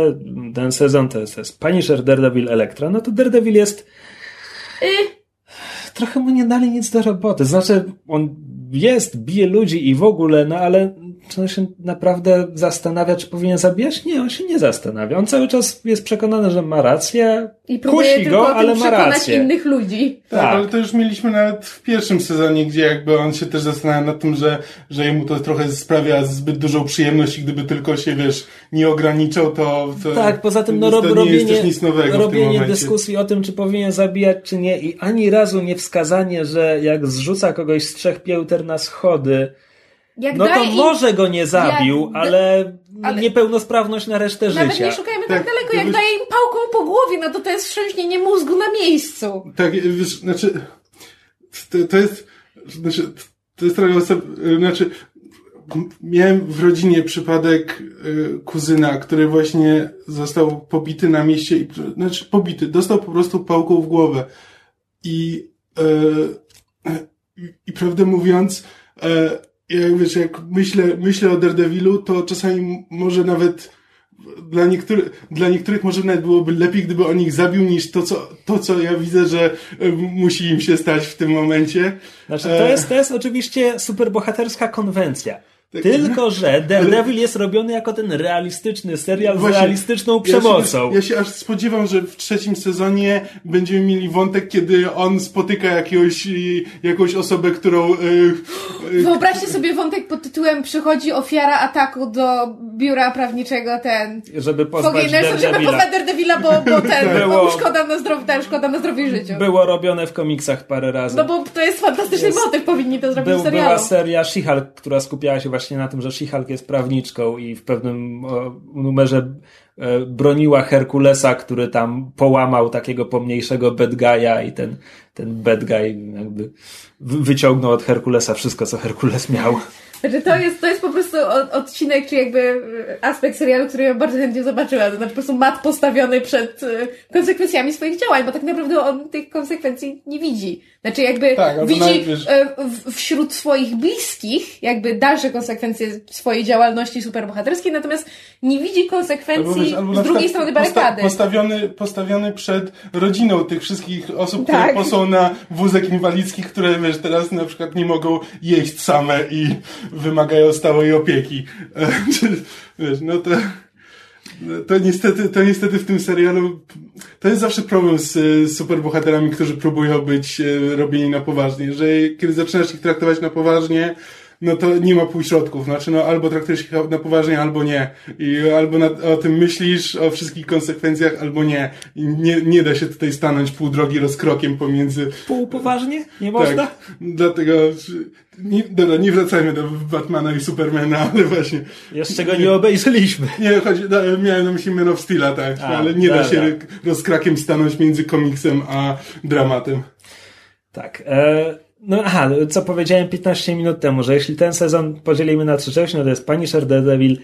ten sezon to jest, to jest Punisher, Daredevil, Elektra, no to Daredevil jest Y, trochę mu nie dali nic do roboty. Znaczy, on jest, bije ludzi i w ogóle, no ale czy on się naprawdę zastanawia, czy powinien zabijać? Nie, on się nie zastanawia. On cały czas jest przekonany, że ma rację, I próbuje kusi tylko go, o tym ale ma rację. innych ludzi. Tak, Tak. ale to już mieliśmy nawet w pierwszym sezonie, gdzie jakby on się też zastanawia nad tym, że, że jemu to trochę sprawia zbyt dużą przyjemność i gdyby tylko się, wiesz, nie ograniczał, to... to Tak, poza tym no, rob, nie robienie, jest też nic nowego w tym robienie dyskusji o tym, czy powinien zabijać, czy nie i ani razu nie wskazanie, że jak zrzuca kogoś z trzech pięter na schody, Jak no to może go nie zabił, jak- ale, ale- niepełnosprawnność na resztę Nawet życia. nie szukajmy Tak, tak, daleko, jak wiesz- daje im pałką po głowie, no to to jest wstrząśnienie mózgu na miejscu. Tak, wiesz, znaczy, to, to jest, znaczy, to jest trochę osob... znaczy, miałem w rodzinie przypadek y, kuzyna, który właśnie został pobity na mieście i, znaczy, pobity, dostał po prostu pałką w głowę. I, i, i prawdę mówiąc, e, jak wiesz, jak myślę, myślę o Daredevilu, to czasami może nawet dla niektórych, dla niektórych może nawet byłoby lepiej, gdyby on ich zabił, niż to, co, to, co ja widzę, że e, musi im się stać w tym momencie. Znaczy, to jest, to jest oczywiście superbohaterska konwencja. Tylko, że Daredevil jest robiony jako ten realistyczny serial z Właśnie, realistyczną Ja się, przemocą. ja się aż spodziewam, że w trzecim sezonie będziemy mieli wątek, kiedy on spotyka jakiegoś, jakąś osobę, którą... y, y, Wyobraźcie sobie wątek pod tytułem Przychodzi ofiara ataku do biura prawniczego ten Żeby pozwać Foggy Nelson, żeby Daredevila. pozwać Daredevila, bo, bo (laughs) ten, Było- bo szkoda na zdrowiu, ten, szkoda na zdrowiu i życiu. Było robione w komiksach parę razy. No bo to jest fantastyczny Jest- motyw, powinni to zrobić Był, w serialu. była seria She-Hulk, która skupiała się właśnie właśnie na tym, że She-Hulk jest prawniczką i w pewnym numerze e, broniła Herkulesa, który tam połamał takiego pomniejszego bad guy'a i ten, ten bad guy jakby wyciągnął od Herkulesa wszystko, co Herkules miał. Znaczy to jest, to jest po prostu odcinek, czy jakby e, aspekt serialu, który ja bardzo chętnie zobaczyła. To znaczy po prostu mat postawiony przed e, konsekwencjami swoich działań, bo tak naprawdę on tych konsekwencji nie widzi. Znaczy jakby tak, widzi e, wśród swoich bliskich jakby dalsze konsekwencje swojej działalności superbohaterskiej, natomiast nie widzi konsekwencji wiesz, z drugiej strony barykady. Postawiony, postawiony przed rodziną tych wszystkich osób, tak. które posą na wózek inwalidzki, które wiesz, teraz na przykład nie mogą jeść same i wymagają stałej opieki. (laughs) wiesz, no to to niestety, to niestety w tym serialu to jest zawsze problem z, z superbohaterami, którzy próbują być e, robieni na poważnie, że kiedy zaczynasz ich traktować na poważnie, no to nie ma półśrodków. Znaczy, no albo traktujesz ich na poważnie, albo nie. I albo na, o tym myślisz, o wszystkich konsekwencjach, albo nie. I nie, nie da się tutaj stanąć pół drogi rozkrokiem pomiędzy... Pół poważnie? Nie można? Tak, dlatego... Nie, dobra, nie wracajmy do Batmana i Supermana, (laughs) ale właśnie... Jeszcze go nie obejrzeliśmy. Nie, chodzi, no, miałem na myśli Man of Steel, tak, a, ale nie da się rozkrakiem stanąć między komiksem a dramatem. Tak. E no aha, co powiedziałem 15 minut temu, że jeśli ten sezon podzielimy na trzy części, no to jest Punisher, Daredevil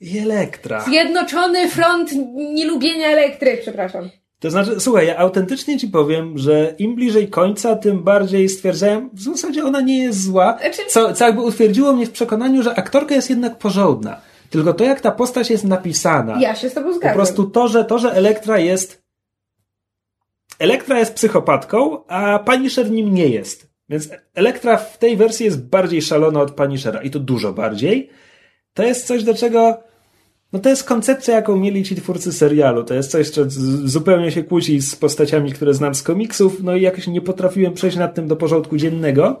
i Elektra. Zjednoczony front nielubienia Elektry, przepraszam. To znaczy, słuchaj, ja autentycznie ci powiem, że im bliżej końca, tym bardziej stwierdzałem, w zasadzie ona nie jest zła, znaczy... co, co jakby utwierdziło mnie w przekonaniu, że aktorka jest jednak porządna. Tylko to, jak ta postać jest napisana. Ja się z tobą zgadzam. Po prostu to, że, to, że Elektra jest Elektra jest psychopatką, a Punisher nim nie jest. Więc Elektra w tej wersji jest bardziej szalona od Punishera i to dużo bardziej. To jest coś, do czego no to jest koncepcja, jaką mieli ci twórcy serialu. To jest coś, co zupełnie się kłóci z postaciami, które znam z komiksów, no i jakoś nie potrafiłem przejść nad tym do porządku dziennego.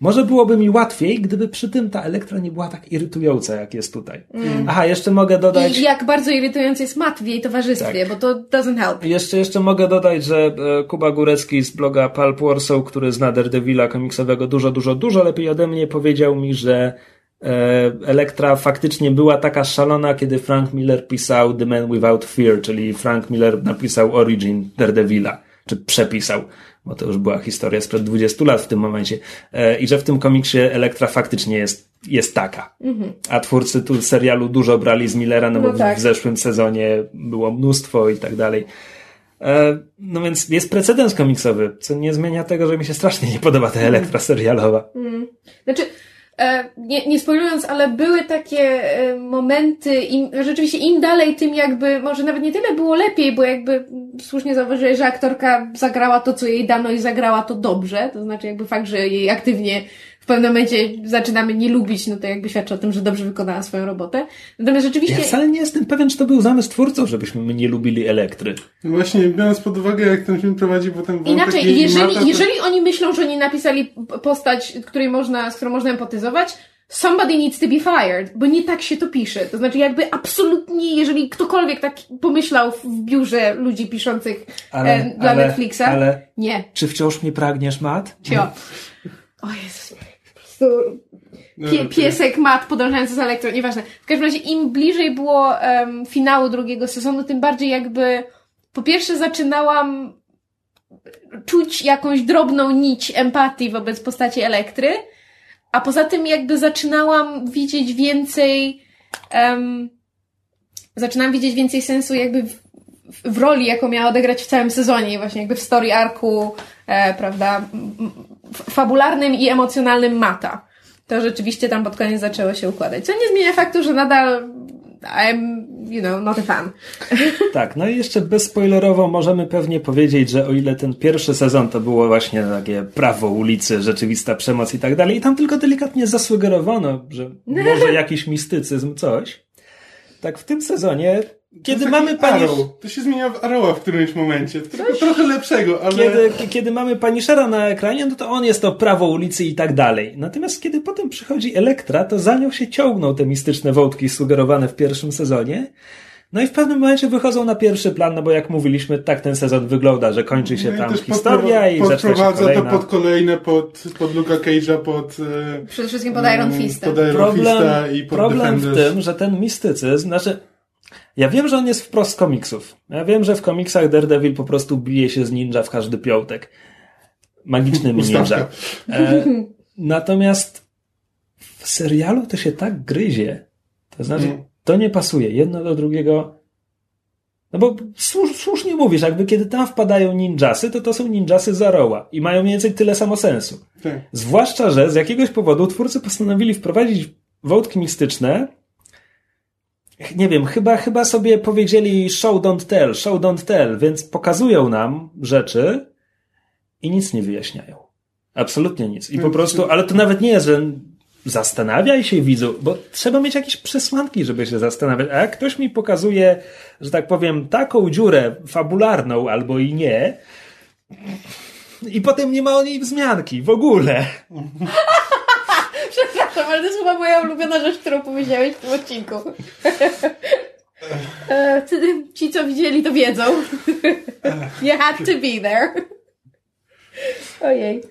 Może byłoby mi łatwiej, gdyby przy tym ta Elektra nie była tak irytująca, jak jest tutaj. Mm. Aha, jeszcze mogę dodać... I jak bardzo irytujący jest Matt w jej towarzystwie, tak. bo to doesn't help. Jeszcze, jeszcze mogę dodać, że e, Kuba Górecki z bloga Pulp Warsaw, który zna Daredevila komiksowego dużo, dużo, dużo lepiej ode mnie, powiedział mi, że e, Elektra faktycznie była taka szalona, kiedy Frank Miller pisał The Man Without Fear, czyli Frank Miller napisał Origin Daredevila, czy przepisał bo to już była historia sprzed 20 lat w tym momencie, e, i że w tym komiksie Elektra faktycznie jest, jest taka. Mhm. A twórcy tu serialu dużo brali z Millera, no, no bo tak. w zeszłym sezonie było mnóstwo i tak dalej. E, no więc jest precedens komiksowy, co nie zmienia tego, że mi się strasznie nie podoba ta Elektra serialowa. Mhm. Znaczy, nie, nie spoilując, ale były takie e, momenty, im, rzeczywiście im dalej, tym jakby, może nawet nie tyle było lepiej, bo jakby słusznie zauważyłeś, że aktorka zagrała to, co jej dano i zagrała to dobrze, to znaczy jakby fakt, że jej aktywnie pewnym momencie zaczynamy nie lubić, no to jakby świadczy o tym, że dobrze wykonała swoją robotę. Natomiast rzeczywiście... Ja wcale nie jestem pewien, czy to był zamysł twórców, żebyśmy my nie lubili elektry. No właśnie, biorąc pod uwagę, jak ten film prowadzi potem Inaczej, jeżeli, mata, to... jeżeli oni myślą, że oni napisali postać, której można, z którą można empatyzować, somebody needs to be fired, bo nie tak się to pisze. To znaczy jakby absolutnie, jeżeli ktokolwiek tak pomyślał w biurze ludzi piszących ale, e, dla ale, Netflixa, ale nie. Czy wciąż mnie pragniesz, Matt? Cio. O Jezus prostu pie, no, piesek mat podążający za elektrą, nieważne. W każdym razie im bliżej było um, finału drugiego sezonu, tym bardziej jakby po pierwsze zaczynałam czuć jakąś drobną nić empatii wobec postaci Elektry, a poza tym jakby zaczynałam widzieć więcej um, zaczynam widzieć więcej sensu jakby w, w, roli, jaką miała odegrać w całym sezonie, właśnie jakby w story arku, e, prawda, fabularnym i emocjonalnym Mata. To rzeczywiście tam pod koniec zaczęło się układać. Co nie zmienia faktu, że nadal I'm, you know, not a fan. (laughs) Tak, no i jeszcze bezspoilerowo możemy pewnie powiedzieć, że o ile ten pierwszy sezon to było właśnie takie prawo ulicy, rzeczywista przemoc i tak dalej, i tam tylko delikatnie zasugerowano, że (laughs) może jakiś mistycyzm, coś, tak w tym sezonie kiedy mamy pani... Arrow. To się zmienia w Arrowa w którymś momencie. Tylko trochę lepszego, ale... Kiedy, kiedy mamy Punishera na ekranie, no to on jest to prawo ulicy i tak dalej. Natomiast kiedy potem przychodzi Elektra, to za nią się ciągną te mistyczne wątki sugerowane w pierwszym sezonie. No i w pewnym momencie wychodzą na pierwszy plan, no bo jak mówiliśmy, tak ten sezon wygląda, że kończy się No tam historia i zaczyna się podprowadza kolejna. to pod kolejne, pod, pod Luka Cage'a, pod, e, Przede wszystkim pod Iron mm, Fistem. pod Iron problem, Fista i pod problem w Defenders. tym, że ten mistycyzm, znaczy, ja wiem, że on jest wprost z komiksów. Ja wiem, że w komiksach Daredevil po prostu bije się z ninja w każdy piątek. Magicznymi Ustawka. (laughs) ninja. E, natomiast w serialu to się tak gryzie. To znaczy, Mm. to nie pasuje jedno do drugiego. No bo słusz, słusznie mówisz, jakby kiedy tam wpadają ninjasy, to to są ninjasy Zaroła i mają mniej więcej tyle samo sensu. Tak. Zwłaszcza, że z jakiegoś powodu twórcy postanowili wprowadzić wątki mistyczne. Nie wiem, chyba, chyba sobie powiedzieli show don't tell, show don't tell, więc pokazują nam rzeczy i nic nie wyjaśniają. Absolutnie nic. I po prostu, ale to nawet nie jest, że zastanawiaj się widzu, bo trzeba mieć jakieś przesłanki, żeby się zastanawiać. A jak ktoś mi pokazuje, że tak powiem, taką dziurę fabularną albo i nie, i potem nie ma o niej wzmianki w ogóle. (laughs) Ale to jest chyba moja ulubiona rzecz, którą powiedziałeś w tym odcinku. (laughs) E, Ci, co widzieli, to wiedzą. (laughs) You had to be there. Ojej.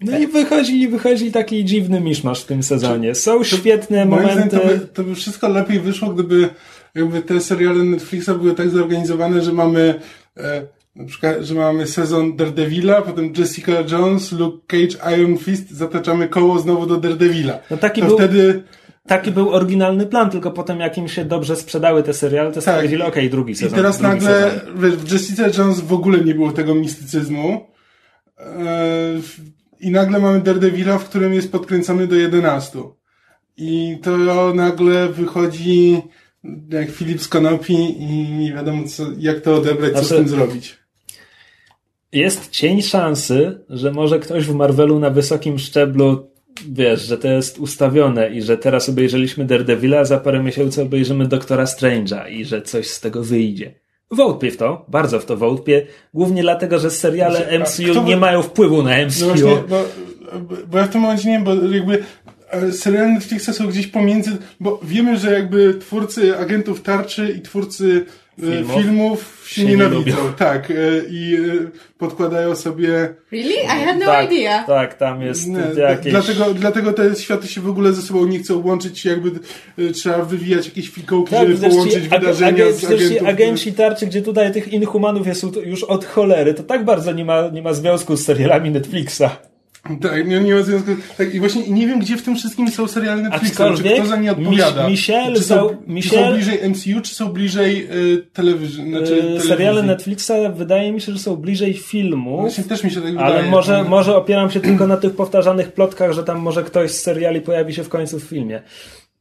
No i wychodzi, wychodzi taki dziwny miszmasz w tym sezonie. Są świetne zdaniem momenty. to by, to by wszystko lepiej wyszło, gdyby jakby te seriale Netflixa były tak zorganizowane, że mamy e, na przykład, że mamy sezon Daredevila, potem Jessica Jones, Luke Cage, Iron Fist, zataczamy koło znowu do Daredevila. No taki to był- wtedy Taki był oryginalny plan, tylko potem jak im się dobrze sprzedały te seriale, to stwierdzili, okej, drugi I sezon. teraz drugi nagle Sezon. w Jessica Jones w ogóle nie było tego mistycyzmu. E, I nagle mamy Daredevila, w którym jest podkręcony do 11. I to nagle wychodzi jak Filip z Konopi i nie wiadomo co, jak to odebrać, co z Znaczy- tym zrobić. Jest cień szansy, że może ktoś w Marvelu na wysokim szczeblu, wiesz, że to jest ustawione i że teraz obejrzeliśmy Daredevila, a za parę miesięcy obejrzymy Doktora Strange'a i że coś z tego wyjdzie. Wątpię w to, bardzo w to wątpię, głównie dlatego, że seriale Znaczy, MCU by- nie mają wpływu na No MCU. właśnie, bo, bo ja w tym momencie nie wiem, bo jakby e, seriale Netflixa są gdzieś pomiędzy, bo wiemy, że jakby twórcy agentów tarczy i twórcy Filmów filmów, się, się nie nienawidzą. lubią. tak, e, i e, podkładają sobie Really? I had no tak, idea. tak, tam jest Nie, jakieś... Dlatego, dlatego te światy się w ogóle ze sobą nie chcą łączyć, jakby trzeba wywijać jakieś fikołki, Tak, żeby połączyć ag- wydarzenia agen- z agentów. agenci tarczy, gdzie tutaj tych inhumanów jest już od cholery, to tak bardzo nie ma, nie ma związku z serialami Netflixa. Tak, nie, nie ma związku. Tak, i właśnie nie wiem, gdzie w tym wszystkim są seriale Netflixa, czy kto za nie odpowiada. Mich- Michel czy, są, Michel- są bliżej MCU, czy są bliżej y, telewizji? Znaczy, Yy, telewizji. seriale Netflixa wydaje mi się, że są bliżej filmu, Właśnie też mi się tak ale wydaje. może, może opieram się tylko na tych powtarzanych plotkach, że tam może ktoś z seriali pojawi się w końcu w filmie.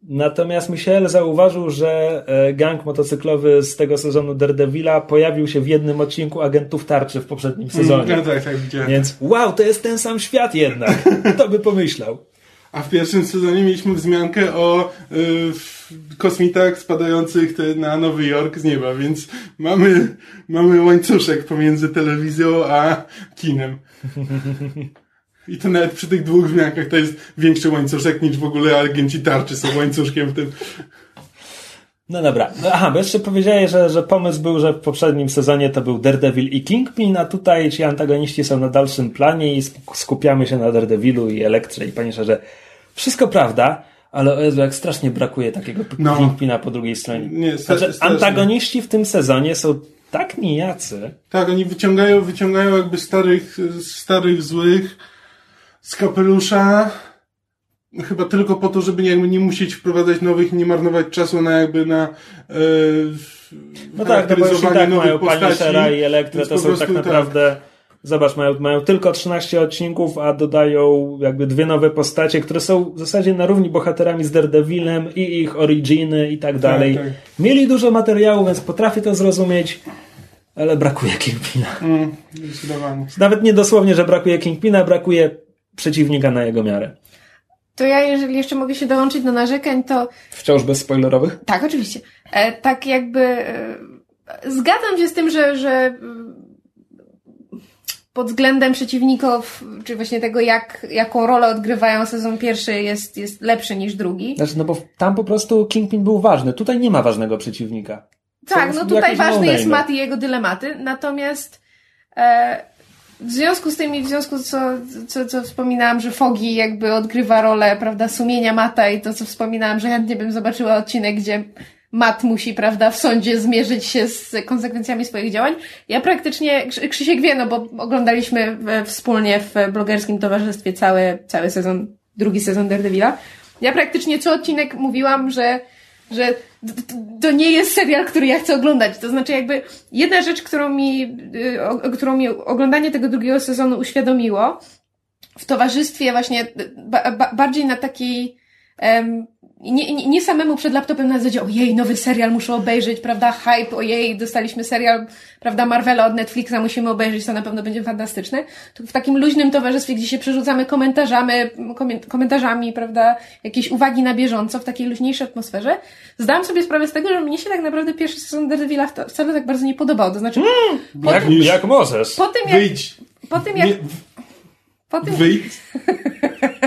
Natomiast Michel zauważył, że e, gang motocyklowy z tego sezonu Daredevila pojawił się w jednym odcinku Agentów Tarczy w poprzednim sezonie. No tak, tak, widziałem. Więc wow, to jest ten sam świat jednak. Kto by pomyślał? A w pierwszym sezonie mieliśmy wzmiankę o y, w- kosmitach spadających te, na Nowy Jork z nieba, więc mamy, mamy łańcuszek pomiędzy telewizją a kinem. (laughs) I to nawet przy tych dwóch wzmiankach to jest większy łańcuszek niż w ogóle agenci tarczy są łańcuszkiem w tym. No dobra. No, Aha, bo jeszcze powiedziałeś, że, że pomysł był, że w poprzednim sezonie to był Daredevil i Kingpin, a tutaj ci antagoniści są na dalszym planie i sk- skupiamy się na Daredevilu i Elektrze i panie że wszystko prawda, ale o Jezu, jak strasznie brakuje takiego No. Kingpina po drugiej stronie. Nie, znaczy, strasznie. antagoniści w tym sezonie są tak nijacy. Tak, oni wyciągają, wyciągają jakby starych, starych złych z kapelusza. Chyba tylko po to, żeby jakby nie musieć wprowadzać nowych i nie marnować czasu na jakby na e, No tak, no bo już i tak mają. Punishera i Elektrę, to są tak prostu naprawdę... Zobacz, mają, mają tylko 13 odcinków, a dodają jakby dwie nowe postacie, które są w zasadzie na równi bohaterami z Daredevilem i ich originy i tak dalej. tak. Mieli dużo materiału, więc potrafię to zrozumieć, ale brakuje Kingpina. Mm, zdecydowanie. Nawet nie dosłownie, że brakuje Kingpina, brakuje przeciwnika na jego miarę. To ja, jeżeli jeszcze mogę się dołączyć do narzekań, to Wciąż bez spoilerowych? tak, oczywiście. E, tak jakby e, zgadzam się z tym, że, że pod względem przeciwników, czy właśnie tego, jak, jaką rolę odgrywają sezon pierwszy jest, jest lepszy niż drugi. Znaczy, no bo tam po prostu Kingpin był ważny. Tutaj nie ma ważnego przeciwnika. Tak, no tutaj ważny jest. Matt i jego dylematy, natomiast e, w związku z tym i w związku co, co, co wspominałam, że Fogi jakby odgrywa rolę, prawda, sumienia Mata i to, co wspominałam, że chętnie bym zobaczyła odcinek, gdzie Matt musi, prawda, w sądzie zmierzyć się z konsekwencjami swoich działań. Ja praktycznie, Krzy- Krzysiek wie, no bo oglądaliśmy wspólnie w blogerskim towarzystwie cały, cały sezon, drugi sezon Daredevila. Ja praktycznie co odcinek mówiłam, że że to nie jest serial, który ja chcę oglądać. To znaczy jakby jedna rzecz, którą mi, y, o, którą mi oglądanie tego drugiego sezonu uświadomiło, w towarzystwie właśnie ba, ba, bardziej na takiej em, nie, nie, nie samemu przed laptopem na zasadzie ojej, nowy serial muszę obejrzeć, prawda, hype, ojej, dostaliśmy serial, prawda, Marvela od Netflixa, musimy obejrzeć, to na pewno będzie fantastyczne. To w takim luźnym towarzystwie, gdzie się przerzucamy komentarzami, komen- komentarzami, prawda, jakieś uwagi na bieżąco, w takiej luźniejszej atmosferze, zdałam sobie sprawę z tego, że mnie się tak naprawdę pierwszy sezon Daredevila wcale tak bardzo nie podobał. To znaczy, po, Jak, tym, jak możesz? po tym jak, Wyjdź. po tym jak, Nie, po tym, wyjdź. (laughs)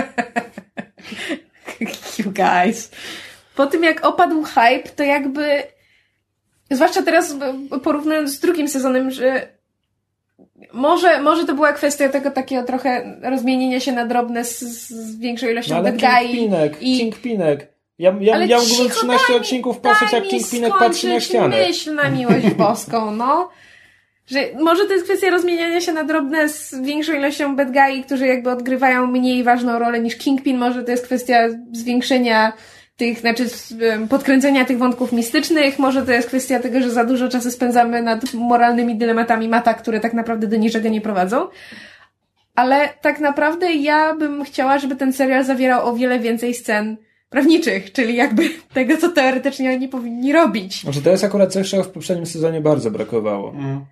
you guys. Po tym jak opadł hype, to jakby, zwłaszcza teraz porównując z drugim sezonem, że może, może to była kwestia tego takiego trochę rozmienienia się na drobne z, z większą ilością No ale Kingpinek, i Kingpinek. Ja, ja, Ale ja mógłbym cicho, 13 daj mi- odcinków patrzeć, jak Kingpinek patrzy na ścianę. myśl na miłość boską, no. Że może to jest kwestia rozmieniania się na drobne z większą ilością bad guy, którzy jakby odgrywają mniej ważną rolę niż Kingpin. Może to jest kwestia zwiększenia tych, znaczy podkręcenia tych wątków mistycznych. Może to jest kwestia tego, że za dużo czasu spędzamy nad moralnymi dylematami Mata, które tak naprawdę do niczego nie prowadzą. Ale tak naprawdę ja bym chciała, żeby ten serial zawierał o wiele więcej scen prawniczych, czyli jakby (laughs) tego, co teoretycznie oni powinni robić. Znaczy, to jest akurat coś, czego w poprzednim sezonie bardzo brakowało. Mm.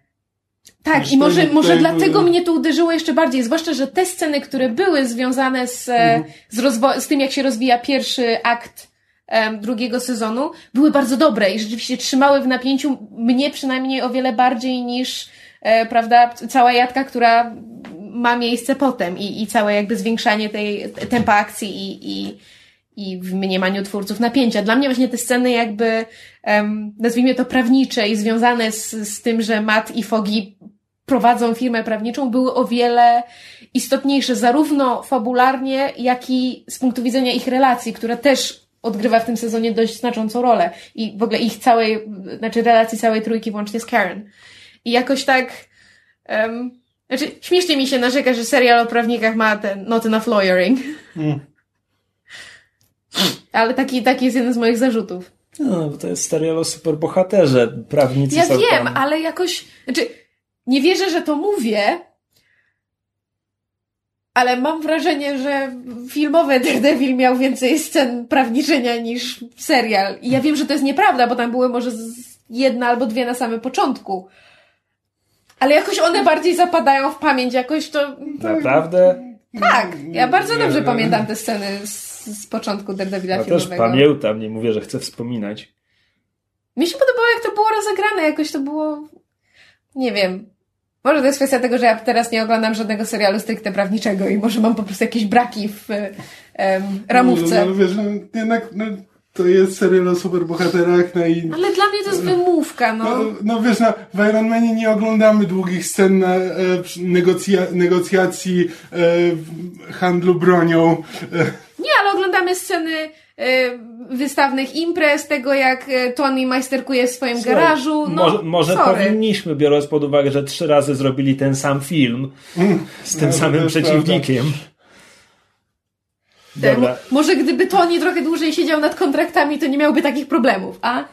Tak, i może, może dlatego mnie to uderzyło jeszcze bardziej, zwłaszcza, że te sceny, które były związane z, Mhm. e, z, rozwo- z tym, jak się rozwija pierwszy akt em, drugiego sezonu, były bardzo dobre i rzeczywiście trzymały w napięciu mnie przynajmniej o wiele bardziej niż, e, prawda, cała jadka, która ma miejsce potem i, i całe jakby zwiększanie tej tempa akcji i, i, i w mniemaniu twórców napięcia. Dla mnie właśnie te sceny jakby, em, nazwijmy to prawnicze i związane z, z tym, że Matt i Fogi prowadzą firmę prawniczą, były o wiele istotniejsze, zarówno fabularnie, jak i z punktu widzenia ich relacji, która też odgrywa w tym sezonie dość znaczącą rolę. I w ogóle ich całej, znaczy relacji całej trójki włącznie z Karen. I jakoś tak, em, znaczy śmiesznie mi się narzeka, że serial o prawnikach ma ten not enough lawyering. Mm. Ale taki, taki jest jeden z moich zarzutów. No, bo to jest serial o superbohaterze. Prawnicy Ja wiem, tam. ale jakoś, znaczy, nie wierzę, że to mówię, ale mam wrażenie, że filmowy Daredevil miał więcej scen prawniczenia niż serial. I ja wiem, że to jest nieprawda, bo tam były może jedna albo dwie na samym początku. Ale jakoś one bardziej zapadają w pamięć, jakoś to... Naprawdę? Tak, ja bardzo dobrze pamiętam te sceny z, z początku Daredevila Ja też filmowego. pamiętam, nie mówię, że chcę wspominać. Mi się podobało, jak to było rozegrane, jakoś to było, nie wiem. Może to jest kwestia tego, że ja teraz nie oglądam żadnego serialu stricte prawniczego i może mam po prostu jakieś braki w em, ramówce. No, no, wiesz, no, jednak no, to jest serial o superbohaterach, no i Ale dla mnie to jest wymówka, no. No, no wiesz, no, w Iron Manie nie oglądamy długich scen na, e, negocja- negocjacji, e, w- handlu bronią. E, Nie, ale oglądamy sceny e, wystawnych imprez, tego jak e, Tony majsterkuje w swoim Słuchaj, garażu. No, może może powinniśmy, biorąc pod uwagę, że trzy razy zrobili ten sam film z tym No, samym przeciwnikiem. Dobra. mo- Może gdyby Tony trochę dłużej siedział nad kontraktami, to nie miałby takich problemów, a?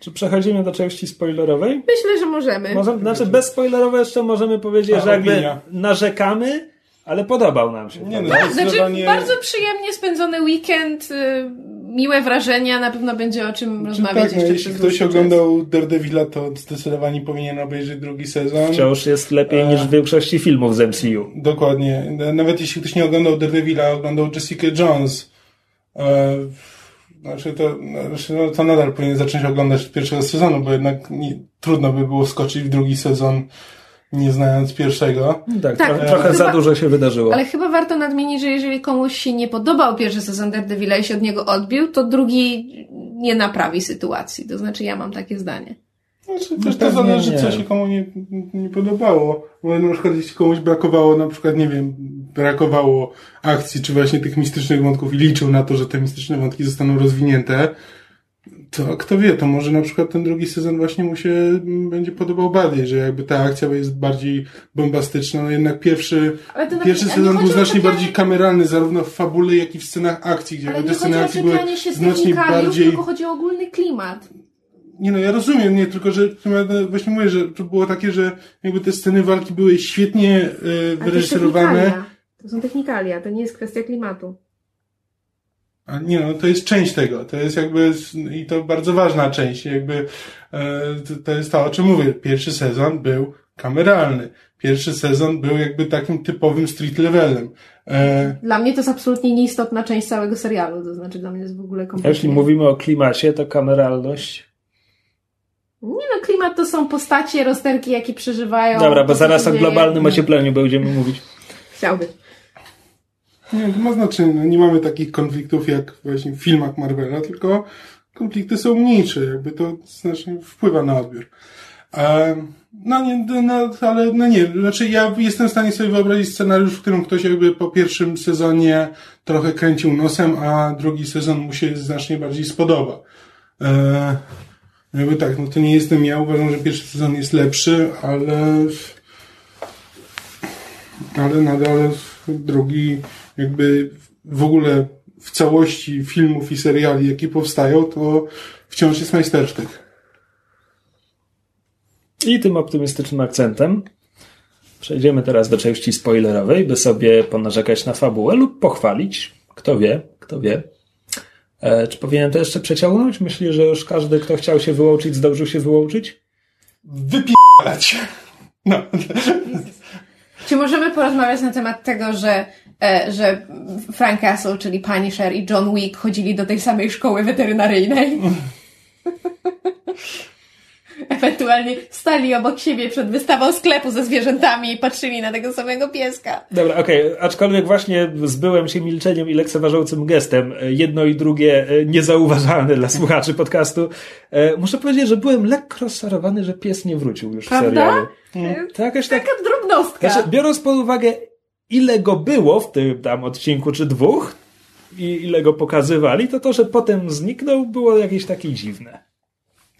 Czy przechodzimy do części spoilerowej? Myślę, że możemy. Może, znaczy bezspoilerowo jeszcze możemy powiedzieć, A, że jakby opinia. narzekamy, ale podobał nam się. Nie no? Znaczy, bardzo przyjemnie spędzony weekend, y, miłe wrażenia, na pewno będzie o czym rozmawiać tak, no, jeszcze jeśli przez ktoś oglądał Daredevila, to zdecydowanie powinien obejrzeć drugi sezon. Wciąż jest lepiej niż w większości filmów z MCU. Dokładnie. Nawet jeśli ktoś nie oglądał Daredevila, oglądał Jessica Jones. E, znaczy to, znaczy no, to nadal powinien zacząć oglądać od pierwszego sezonu, bo jednak nie, trudno by było wskoczyć w drugi sezon nie znając pierwszego. Tak, Tak, trochę, trochę za chyba- dużo się wydarzyło. Ale chyba warto nadmienić, że jeżeli komuś się nie podobał pierwszy sezon Daredevila i się od niego odbił, to drugi nie naprawi sytuacji. To znaczy ja mam takie zdanie. Znaczy, No też to zależy, nie. co się komu nie, nie podobało. Bo na przykład jeśli komuś brakowało, na przykład, nie wiem, brakowało akcji, czy właśnie tych mistycznych wątków i liczył na to, że te mistyczne wątki zostaną rozwinięte, to kto wie, to może na przykład ten drugi sezon właśnie mu się mm, będzie podobał bardziej, że jakby ta akcja jest bardziej bombastyczna, no jednak pierwszy, pierwszy sezon był znacznie czepianie- bardziej kameralny, zarówno w fabule, jak i w scenach akcji, gdzie Ale te sceny akcji były znacznie bardziej... tylko chodzi o ogólny klimat. Nie no, ja rozumiem, nie, tylko że właśnie mówię, że to było takie, że jakby te sceny walki były świetnie e, wyreżyserowane. To są technikalia, to nie jest kwestia klimatu. A nie no, to jest część tego, to jest jakby i to bardzo ważna część, jakby e, to, jest to, o czym mówię. Pierwszy sezon był kameralny. Pierwszy sezon był jakby takim typowym street levelem. E, Dla mnie to jest absolutnie nieistotna część całego serialu, to znaczy dla mnie jest w ogóle kompletnie... Jeśli mówimy o klimacie, to kameralność. Nie no, klimat to są postacie, rozterki, jakie przeżywają. Dobra, bo zaraz o globalnym ociepleniu będziemy mówić. Chciałby. Nie, to ma znaczenie, no, nie mamy takich konfliktów jak właśnie w filmach Marvela, tylko konflikty są mniejsze, jakby to znacznie wpływa na odbiór. E, no nie, no, ale no nie, znaczy ja jestem w stanie sobie wyobrazić scenariusz, w którym ktoś jakby po pierwszym sezonie trochę kręcił nosem, a drugi sezon mu się znacznie bardziej spodoba. E, jakby tak, no to nie jestem ja, uważam, że pierwszy sezon jest lepszy, ale ale nadal drugi jakby w ogóle w całości filmów i seriali, jakie powstają, to wciąż jest majstersztyk. I tym optymistycznym akcentem przejdziemy teraz do części spoilerowej, by sobie ponarzekać na fabułę lub pochwalić. Kto wie, kto wie. E, czy powinienem to jeszcze przeciągnąć? Myślisz, że już każdy, kto chciał się wyłączyć, zdążył się wyłączyć? Wypierać. No. Czy możemy porozmawiać na temat tego, że, e, że Frank Castle, czyli Punisher i John Wick chodzili do tej samej szkoły weterynaryjnej? (laughs) Ewentualnie stali obok siebie przed wystawą sklepu ze zwierzętami i patrzyli na tego samego pieska. Dobra, okej, aczkolwiek właśnie zbyłem się milczeniem i lekceważącym gestem. E, Jedno i drugie e, niezauważalne dla słuchaczy podcastu. E, Muszę powiedzieć, że byłem lekko rozczarowany, że pies nie wrócił już w Prawda? serialu. Mm. To jakoś tak... Taka drobnostka. Znaczy, biorąc pod uwagę, ile go było w tym tam odcinku czy dwóch i ile go pokazywali, to to, że potem zniknął, było jakieś takie dziwne.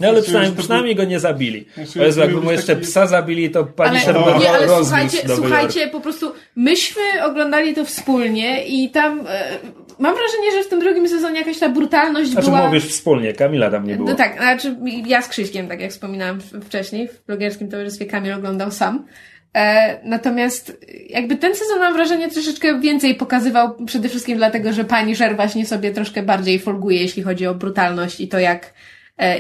No ale Znaczy, przynajmniej, to przynajmniej go nie zabili. Znaczy, O Jezu, to jakby mu jeszcze taki- psa zabili, to pani Ale, Sherman nie, ale słuchajcie, słuchajcie, po prostu myśmy oglądali to wspólnie i tam e, mam wrażenie, że w tym drugim sezonie jakaś ta brutalność Znaczy była... mówisz wspólnie, Kamila tam nie było. No tak, znaczy ja z Krzyśkiem, tak jak wspominałam wcześniej, w blogerskim towarzystwie Kamil oglądał sam. E, natomiast jakby ten sezon mam wrażenie troszeczkę więcej pokazywał przede wszystkim dlatego, że pani Sher właśnie sobie troszkę bardziej folguje, jeśli chodzi o brutalność i to jak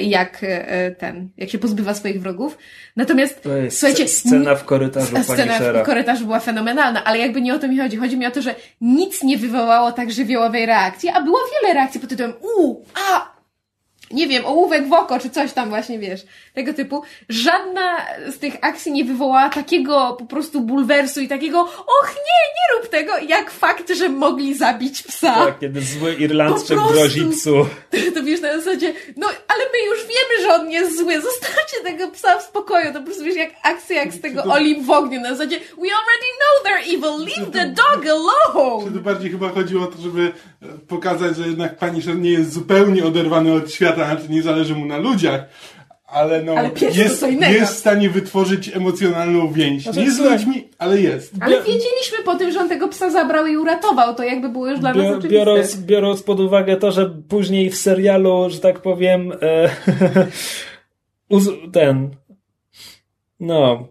jak e, ten, jak się pozbywa swoich wrogów. Natomiast To jest słuchajcie, scena w korytarzu (laughs) Scena w korytarzu była fenomenalna, ale jakby nie o to mi chodzi. Chodzi mi o to, że nic nie wywołało tak żywiołowej reakcji, a było wiele reakcji pod tytułem u, a, nie wiem, ołówek w oko, czy coś tam właśnie, wiesz, tego typu. Żadna z tych akcji nie wywołała takiego po prostu bulwersu i takiego och nie, nie rób tego, jak fakt, że mogli zabić psa. Tak, kiedy zły Irlandczyk prostu. grozi psu. (laughs) To wiesz, na zasadzie, no ale my już wiemy, że on jest zły, zostawcie tego psa w spokoju. To po prostu wiesz, jak akcja jak z tego Oli w ogniu, na zasadzie we already know they're evil, leave the dog Czy alone! to bardziej chyba chodziło o to, żeby pokazać, że jednak Punisher nie jest zupełnie oderwany od świata, znaczy nie zależy mu na ludziach, ale no Ale jest, jest w stanie wytworzyć emocjonalną więź. Znaczy, nie z ludźmi, ale jest. Ale wiedzieliśmy po tym, że on tego psa zabrał i uratował, to jakby było już dla nas Bio- oczywiste. Biorąc, biorąc pod uwagę to, że później w serialu, że tak powiem, e, (laughs) uz, ten, no,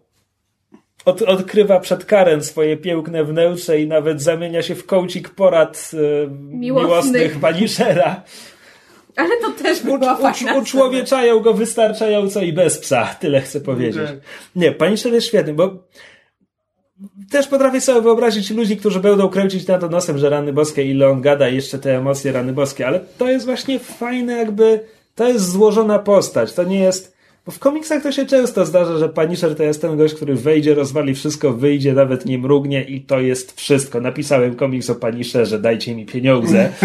od, odkrywa przed Karen swoje piękne wnętrze i nawet zamienia się w kołcik porad e, Miłosnych. miłosnych. Ale to też była U, fajna u, uczłowieczają go wystarczająco i bez psa, tyle chcę powiedzieć. Tak. Nie, Punisher jest świetny, bo też potrafię sobie wyobrazić ludzi, którzy będą kręcić na to nosem, że rany boskie, ile on gada i jeszcze te emocje rany boskie, ale to jest właśnie fajne jakby, to jest złożona postać, to nie jest Bo w komiksach to się często zdarza, że Punisher to jest ten gość, który wejdzie, rozwali wszystko, wyjdzie, nawet nie mrugnie i to jest wszystko. Napisałem komiks o Punisherze, dajcie mi pieniądze. (laughs)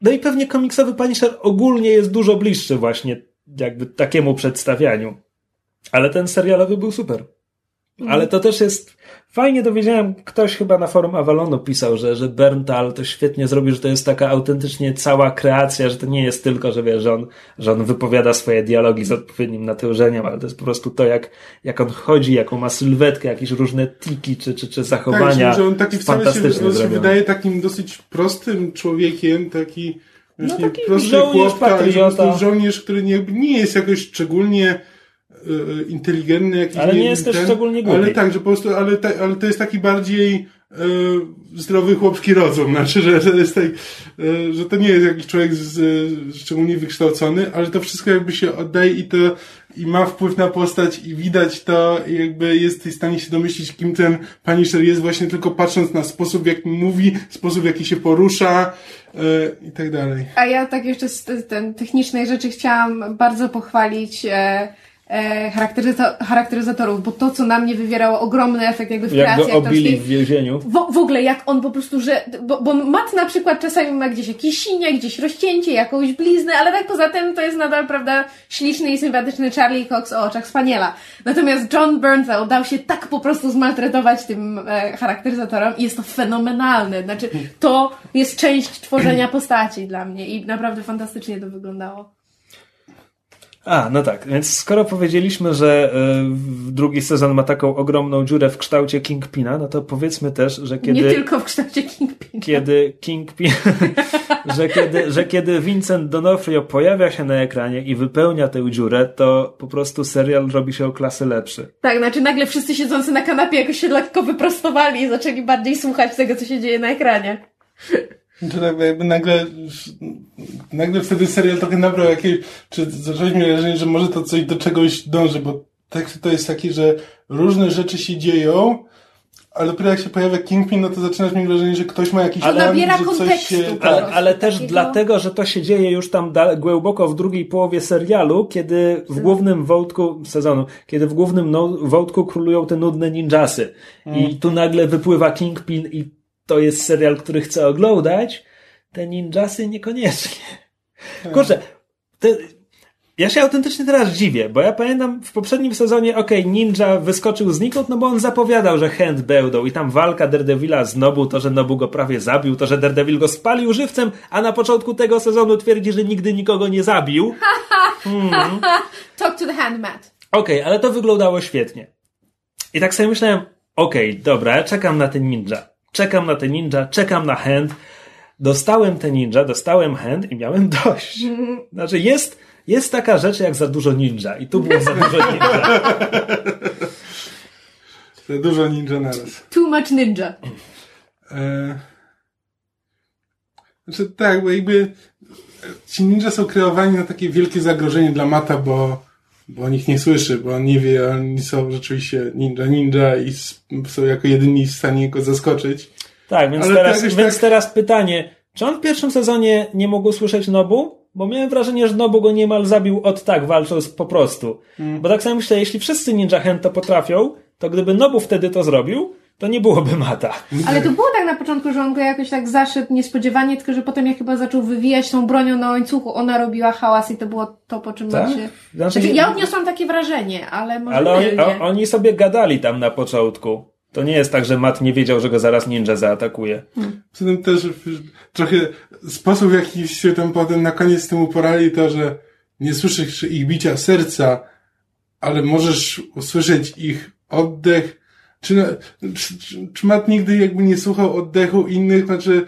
No i pewnie komiksowy Punisher ogólnie jest dużo bliższy właśnie jakby takiemu przedstawianiu. Ale ten serialowy był super. Ale to też jest fajnie dowiedziałem, ktoś chyba na forum Avalonu pisał, że, że Berntal to świetnie zrobił, że to jest taka autentycznie cała kreacja, że to nie jest tylko, że wiesz, że on, że on wypowiada swoje dialogi z odpowiednim natężeniem, ale to jest po prostu to, jak, jak on chodzi, jaką ma sylwetkę, jakieś różne tiki czy, czy, czy zachowania. Tak, że on taki wcale się, się wydaje takim dosyć prostym człowiekiem, taki, No, taki prosty żołnierz, prostu żołnierz, który nie, nie jest jakoś szczególnie inteligentny, jakiś Ale nie jest też szczególnie głupi. Ale tak, że po prostu, ale, ta, ale to jest taki bardziej e, zdrowy chłopski rozum, (laughs) znaczy, że, że, jest tak, e, że to nie jest jakiś człowiek z, e, szczególnie wykształcony, ale to wszystko jakby się oddaje i to i ma wpływ na postać i widać to i jakby jesteś w stanie się domyślić, kim ten Punisher jest właśnie tylko patrząc na sposób, w jaki mówi, sposób, w jaki się porusza e, i tak dalej. A ja tak jeszcze z ten technicznej rzeczy chciałam bardzo pochwalić e, e, charakteryza- charakteryzatorów, bo to, co na mnie wywierało ogromny efekt jakby w Jak kreacji go obili w więzieniu. w, w ogóle jak on po prostu, że, bo, bo Matt na przykład czasami ma gdzieś jakieś sinie, gdzieś rozcięcie, jakąś bliznę, ale tak poza tym to jest nadal, prawda, śliczny i sympatyczny Charlie Cox o oczach spaniela. Natomiast John Bernthal dał się tak po prostu zmaltretować tym e, charakteryzatorom i jest to fenomenalne. Znaczy, to jest część tworzenia postaci dla mnie i naprawdę fantastycznie to wyglądało. A, no tak, więc skoro powiedzieliśmy, że y, drugi sezon ma taką ogromną dziurę w kształcie Kingpina, no to powiedzmy też, że kiedy... Nie tylko w kształcie Kingpina. kiedy Kingpin, (laughs) że kiedy, że kiedy Vincent D'Onofrio pojawia się na ekranie i wypełnia tę dziurę, to po prostu serial robi się o klasy lepszy. Tak, znaczy nagle wszyscy siedzący na kanapie jakoś się lekko wyprostowali i zaczęli bardziej słuchać tego, co się dzieje na ekranie. Czy jakby, jakby nagle, nagle wtedy serial trochę nabrał jakieś, czy zaczęliśmy mieć wrażenie, że może to coś do czegoś dąży, bo tekst to jest taki, że różne rzeczy się dzieją, ale dopiero jak się pojawia Kingpin, no to zaczynasz mieć wrażenie, że ktoś ma jakiś Ale plan, nabiera że coś się... Ale, ale też takiego- dlatego, że to się dzieje już tam da, głęboko w drugiej połowie serialu, kiedy w głównym wątku sezonu, kiedy w głównym no, wątku królują te nudne ninjasy. I tu nagle wypływa Kingpin i to jest serial, który chcę oglądać. Te ninjasy niekoniecznie. Kurczę, te, ja się autentycznie teraz dziwię, bo ja pamiętam w poprzednim sezonie, okej, Ninja wyskoczył znikąd, no bo on zapowiadał, że hand będą i tam walka Daredevila z Nobu, to, że Nobu go prawie zabił, to, że Daredevil go spalił żywcem, a na początku tego sezonu twierdzi, że nigdy nikogo nie zabił. (laughs) Talk to the hand, Matt. Okej, ale to wyglądało świetnie. I tak sobie myślałem, okej, dobra, ja czekam na ten ninja. Czekam na ten ninja, czekam na hand. Dostałem ten ninja, dostałem hand i miałem (laughs) dość. Znaczy jest, jest taka rzecz jak za dużo ninja i tu było za dużo ninja. Za dużo ninja naraz. Too much ninja. E... Znaczy tak, bo jakby ci ninja są kreowani na takie wielkie zagrożenie dla Mata, bo, bo on ich nie słyszy, bo on nie wie, oni są rzeczywiście ninja ninja i są jako jedyni w stanie go zaskoczyć. Tak, więc, Ale teraz, tak, więc tak- teraz pytanie, czy on w pierwszym sezonie nie mógł słyszeć Nobu? Bo miałem wrażenie, że Nobu go niemal zabił od tak, walcząc po prostu. Hmm. Bo tak samo myślę, jeśli wszyscy Ninja Hand to potrafią, to gdyby Nobu wtedy to zrobił, to nie byłoby Mata. Ale to było tak na początku, że on go jakoś tak zaszedł niespodziewanie, tylko że potem jak chyba zaczął wywijać tą bronią na łańcuchu, ona robiła hałas i to było to, po czym Tak? Się... Znaczy, Znaczy, ja odniosłam takie wrażenie, ale może Ale oni, o, oni sobie gadali tam na początku. To nie jest tak, że Matt nie wiedział, że go zaraz ninja zaatakuje. Przy tym też trochę sposób, w jaki się tam potem na koniec z tym uporali, to, że nie słyszysz ich bicia serca, ale możesz usłyszeć ich oddech. Czy, czy, czy, czy Matt nigdy jakby nie słuchał oddechu innych? Znaczy,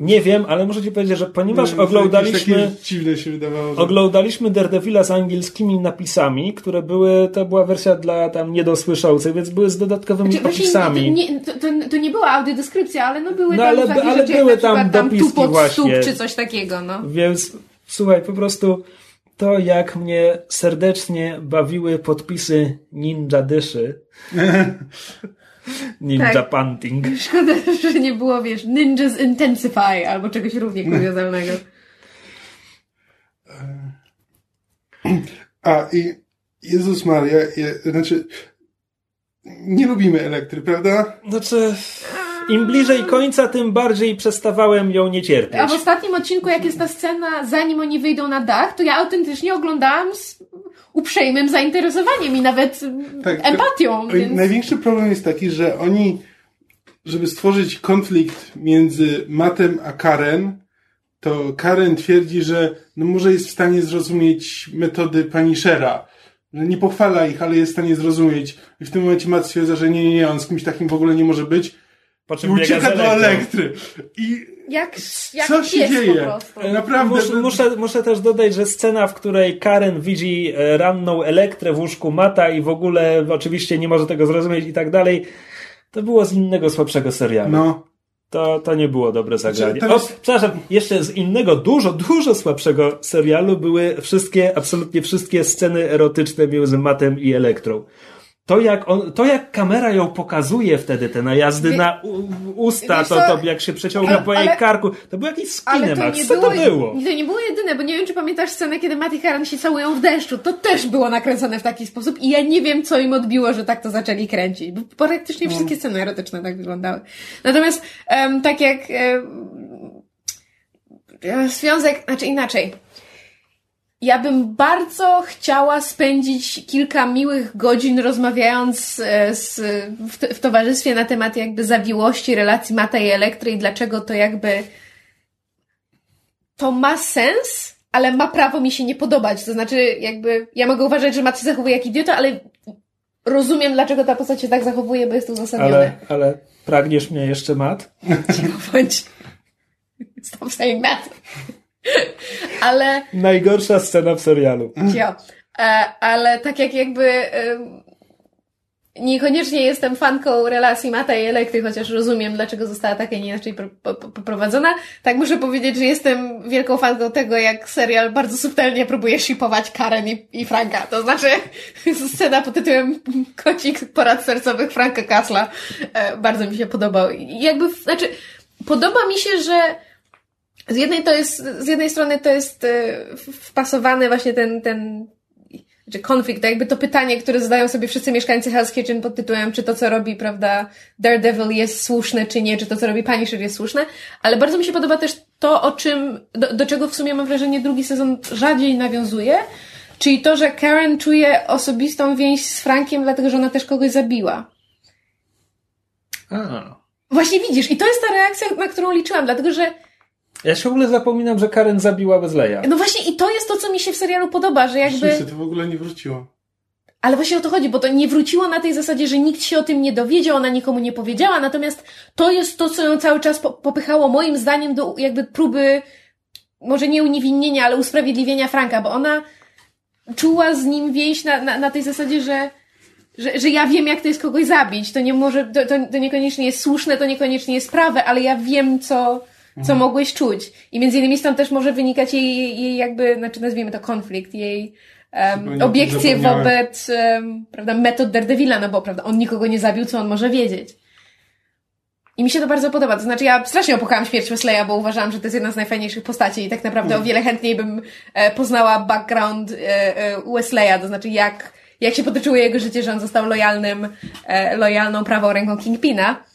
Nie wiem, ale muszę ci powiedzieć, że ponieważ to jakieś oglądaliśmy... Dziwne się wydawało. Że... Oglądaliśmy Daredevila z angielskimi napisami, które były, to była wersja dla tam niedosłyszących, więc były z dodatkowymi Znaczy, właśnie opisami. Nie, to, to, to nie była audiodeskrypcja, ale no były No, tam ale- takie ale rzeczy, były tam tam dopiski tu pod stóp, właśnie. czy coś takiego, no. Więc słuchaj, po prostu to jak mnie serdecznie bawiły podpisy Ninja Dyszy. (laughs) Ninja Tak. Punting. (laughs) Szkoda, że nie było, wiesz, Ninjas Intensify albo czegoś równie kuriozalnego. A i Jezus Maria, je, znaczy nie lubimy elektry, prawda? Znaczy, im bliżej końca, tym bardziej przestawałem ją nie cierpieć. A w ostatnim odcinku, jak jest ta scena, zanim oni wyjdą na dach, to ja autentycznie oglądałam z uprzejmym zainteresowaniem i nawet Tak, empatią. to- Więc... Największy problem jest taki, że oni, żeby stworzyć konflikt między Mattem a Karen, to Karen twierdzi, że no może jest w stanie zrozumieć metody Punishera. Że nie pochwala ich, ale jest w stanie zrozumieć. I w tym momencie Matt stwierdza, że nie, nie, nie, on z kimś takim w ogóle nie może być. Po I czym biega ucieka do elektry. I Jak, jak co się dzieje? prostu. Naprawdę. Muszę, muszę, muszę też dodać, że scena, w której Karen widzi e, ranną elektrę w łóżku Mata i w ogóle oczywiście nie może tego zrozumieć i tak dalej, to było z innego słabszego serialu. No. To, to nie było dobre zagranie. Znaczy, teraz- O, przepraszam, jeszcze z innego, dużo, dużo słabszego serialu były wszystkie, absolutnie wszystkie sceny erotyczne między Matem i Elektrą. To jak, on, to jak kamera ją pokazuje wtedy, te najazdy Wie- na u, usta, to, to jak się przeciąga Ale- po jej ale- karku, to był jakiś nie Co było, to było? to nie było jedyne, bo nie wiem, czy pamiętasz scenę, kiedy Matt i Karen się całują w deszczu. To też było nakręcone w taki sposób i ja nie wiem, co im odbiło, że tak to zaczęli kręcić. Bo praktycznie wszystkie sceny erotyczne tak wyglądały. Natomiast em, tak jak em, związek, znaczy inaczej. Ja bym bardzo chciała spędzić kilka miłych godzin rozmawiając e, z, w, w towarzystwie na temat jakby zawiłości relacji Mata i Elektry i dlaczego to jakby to ma sens, ale ma prawo mi się nie podobać. To znaczy, jakby ja mogę uważać, że Mat się zachowuje jak idiota, ale rozumiem, dlaczego ta postać się tak zachowuje, bo jest to uzasadnione. Ale, ale pragniesz mnie jeszcze, Mat? (laughs) Bądź. Stop saying that. (laughs) ale Najgorsza scena w serialu. Jo. E, ale tak jak jakby niekoniecznie jestem fanką relacji Mata i Elektry, chociaż rozumiem, dlaczego została tak, a nie inaczej pro- po- po- poprowadzona, tak muszę powiedzieć, że jestem wielką fanką tego, jak serial bardzo subtelnie próbuje shipować Karen i, i Franka. To znaczy (laughs) scena pod tytułem Kocik porad sercowych Franka Kasla e, bardzo mi się podobał. I jakby, znaczy, podoba mi się, że z jednej to jest, z jednej strony to jest e, wpasowany właśnie ten, ten znaczy konflikt, jakby to pytanie, które zadają sobie wszyscy mieszkańcy Hell's Kitchen pod tytułem, czy to, co robi, prawda, Daredevil jest słuszne, czy nie, czy to, co robi Punisher jest słuszne, ale bardzo mi się podoba też to, o czym, do, do czego w sumie mam wrażenie drugi sezon rzadziej nawiązuje, czyli to, że Karen czuje osobistą więź z Frankiem, dlatego, że ona też kogoś zabiła. A. Właśnie widzisz, i to jest ta reakcja, na którą liczyłam, dlatego, że Ja się w ogóle zapominam, że Karen zabiła Wesley'a. No właśnie i to jest to, co mi się w serialu podoba, że jakby... Rzeczywiście, to w ogóle nie wróciło. Ale właśnie o to chodzi, bo to nie wróciło na tej zasadzie, że nikt się o tym nie dowiedział, ona nikomu nie powiedziała, natomiast to jest to, co ją cały czas po- popychało moim zdaniem do jakby próby, może nie uniewinnienia, ale usprawiedliwienia Franka, bo ona czuła z nim więź na, na, na tej zasadzie, że, że, że ja wiem, jak to jest kogoś zabić. To nie może, to, to, to niekoniecznie jest słuszne, to niekoniecznie jest prawe, ale ja wiem, co, co mogłeś czuć. I między innymi stąd też może wynikać jej, jej jakby, znaczy nazwijmy to konflikt, jej um, obiekcje wobec um, prawda, metod Daredevila, no bo prawda, on nikogo nie zabił, co on może wiedzieć. I mi się to bardzo podoba. To znaczy, ja strasznie opłakałam śmierć Wesleya, bo uważałam, że to jest jedna z najfajniejszych postaci i tak naprawdę o wiele chętniej bym e, poznała background e, e, Wesleya, to znaczy jak, jak się potoczyło jego życie, że on został lojalnym, e, lojalną prawą ręką Kingpina.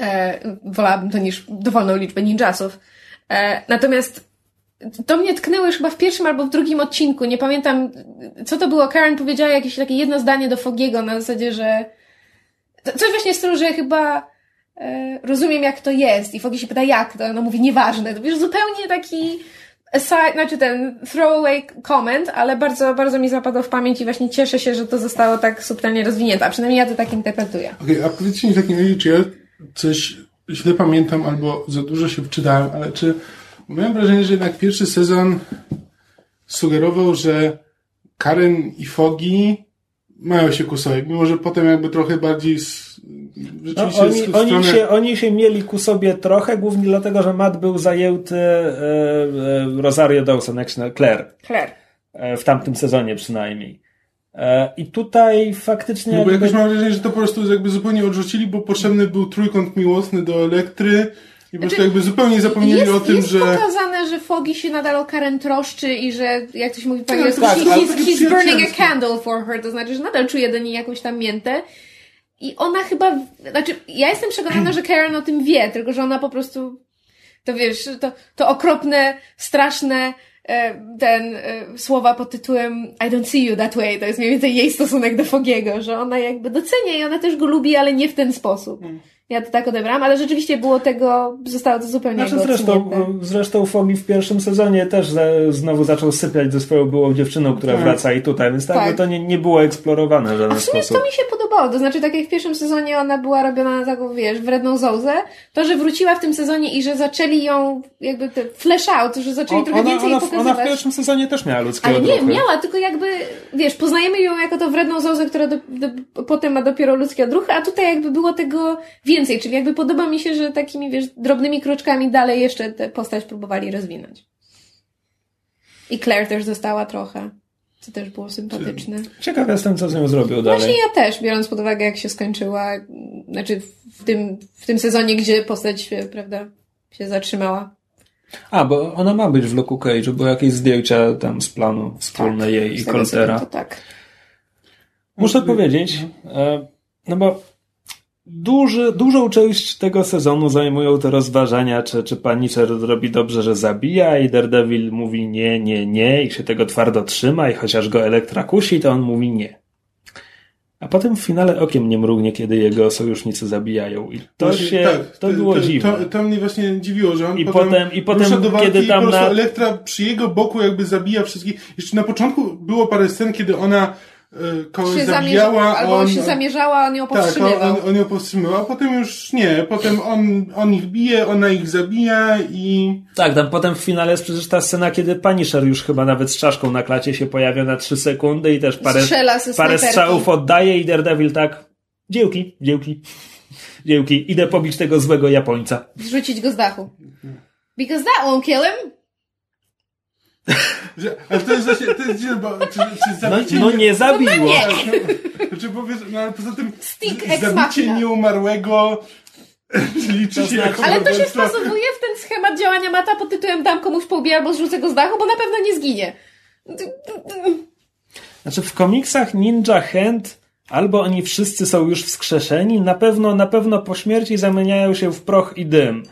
E, wolałabym to niż dowolną liczbę ninjasów. E, natomiast to mnie tknęło już chyba w pierwszym albo w drugim odcinku. Nie pamiętam, co to było. Karen powiedziała jakieś takie jedno zdanie do Fogiego na zasadzie, że coś właśnie z tym, że chyba e, rozumiem jak to jest. I Fogi się pyta jak, to ona mówi nieważne. To wiesz, zupełnie taki aside, znaczy ten throwaway comment, ale bardzo, bardzo mi zapadł w pamięć i właśnie cieszę się, że to zostało tak subtelnie rozwinięte. A przynajmniej ja to tak interpretuję. Okej, a powiedzcie mi w takim razie, czy ja coś źle pamiętam albo za dużo się wczytałem, ale czy miałem wrażenie, że jednak pierwszy sezon sugerował, że Karen i Fogi mają się ku sobie, mimo że potem jakby trochę bardziej z, No, rzeczywiście oni, z, oni, stronę... się, oni się mieli ku sobie trochę, głównie dlatego, że Matt był zajęty e, e, Rosario Dawson, jak się na Claire, Claire. e, w tamtym sezonie przynajmniej. E, I tutaj faktycznie... No bo jakby- jakoś mam wrażenie, że to po prostu jakby zupełnie odrzucili, bo potrzebny był trójkąt miłosny do Elektry I po prostu jakby zupełnie zapomnieli jest, o tym, jest że... pokazane, że Fogi się nadal o Karen troszczy i że, jak to się mówi po Tak, angielsku, tak, he- ale he's, he's burning a candle for her, to znaczy, że nadal czuje do niej jakąś tam miętę. I ona chyba, znaczy, ja jestem przekonana, że Karen o tym wie, tylko że ona po prostu, to wiesz, to, to okropne, straszne, ten e, słowa pod tytułem I don't see you that way, to jest mniej więcej jej stosunek do Fogiego, że ona jakby docenia i ona też go lubi, ale nie w ten sposób. Ja to tak odebrałam, ale rzeczywiście było tego, zostało to zupełnie Znaczy zresztą, zresztą Fogi w pierwszym sezonie też znowu zaczął sypiać ze swoją byłą dziewczyną, która Tak. wraca i tutaj, więc tak, Tak. no to nie, nie było eksplorowane w A żaden w sumie sposób. to mi się podobało, to znaczy tak jak w pierwszym sezonie ona była robiona na taką, wiesz, wredną zołzę, to, że wróciła w tym sezonie i że zaczęli ją jakby te flash out, że zaczęli trochę ona, więcej ona, w- ona w pokazywać. pierwszym sezonie też miała ludzkiego Ale nie, odruchy. miała, tylko jakby, wiesz, poznajemy ją jako tą wredną zołzę, która do, do, potem ma dopiero ludzkie odruchy, a tutaj jakby było tego więcej, czyli jakby podoba mi się, że takimi, wiesz, drobnymi kroczkami dalej jeszcze tę postać próbowali rozwinąć. I Claire też została trochę, co też było sympatyczne. Ciekaw jestem, co z nią zrobił dalej. Właśnie ja też, biorąc pod uwagę, jak się skończyła, znaczy w tym, w tym sezonie, gdzie postać, prawda, się zatrzymała. A, bo ona ma być w Luke Cage'u, bo jakieś zdjęcia tam z planu wspólne jej i Coltera. tak. Muszę powiedzieć, e, no bo duży, dużą część tego sezonu zajmują te rozważania, czy, czy Punisher robi dobrze, że zabija i Daredevil mówi nie, nie, nie i się tego twardo trzyma i chociaż go Elektra kusi, to on mówi nie. A potem w finale okiem nie mrugnie, kiedy jego sojusznicy zabijają i to Właśnie, się, tak, to było dziwne. To, to mnie właśnie dziwiło, że on I potem, potem- i potem, do walki kiedy tam i po na- Elektra przy jego boku jakby zabija wszystkich. Jeszcze na początku było parę scen, kiedy ona kogoś Się zabijała, albo on, się zamierzała, a on ją tak, on, powstrzymywał. on, on ją powstrzymywał, a potem już nie. Potem on, on ich bije, ona ich zabija i... Tak, tam potem w finale jest przecież ta scena, kiedy Punisher już chyba nawet z czaszką na klacie się pojawia na trzy sekundy i też parę, parę strzałów oddaje i Daredevil tak dziełki, dziełki, dziełki, idę pobić tego złego Japońca. Zrzucić go z dachu. Because that won't kill him. Że, ale to jest właśnie, to jest dziwne, bo czy, czy No, zabicie no nie zabiło. Znaczy powiedz, no ale poza tym Stick zabicie nieumarłego (laughs) liczy To się znaczy- jako Ale to się wpasowuje w ten schemat działania Mata pod tytułem dam komuś po łbie albo zrzucę go z dachu, bo na pewno nie zginie. Znaczy w komiksach Ninja Hand albo oni wszyscy są już wskrzeszeni, na pewno, na pewno po śmierci zamieniają się w proch i dym.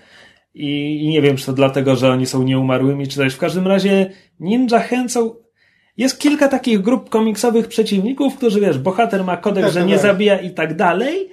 I, I nie wiem, czy to dlatego, że oni są nieumarłymi, czy coś. W każdym razie Ninja Hand są... Jest kilka takich grup komiksowych przeciwników, którzy, wiesz, bohater ma kodeks, Tak, że tak, nie tak. zabija i tak dalej,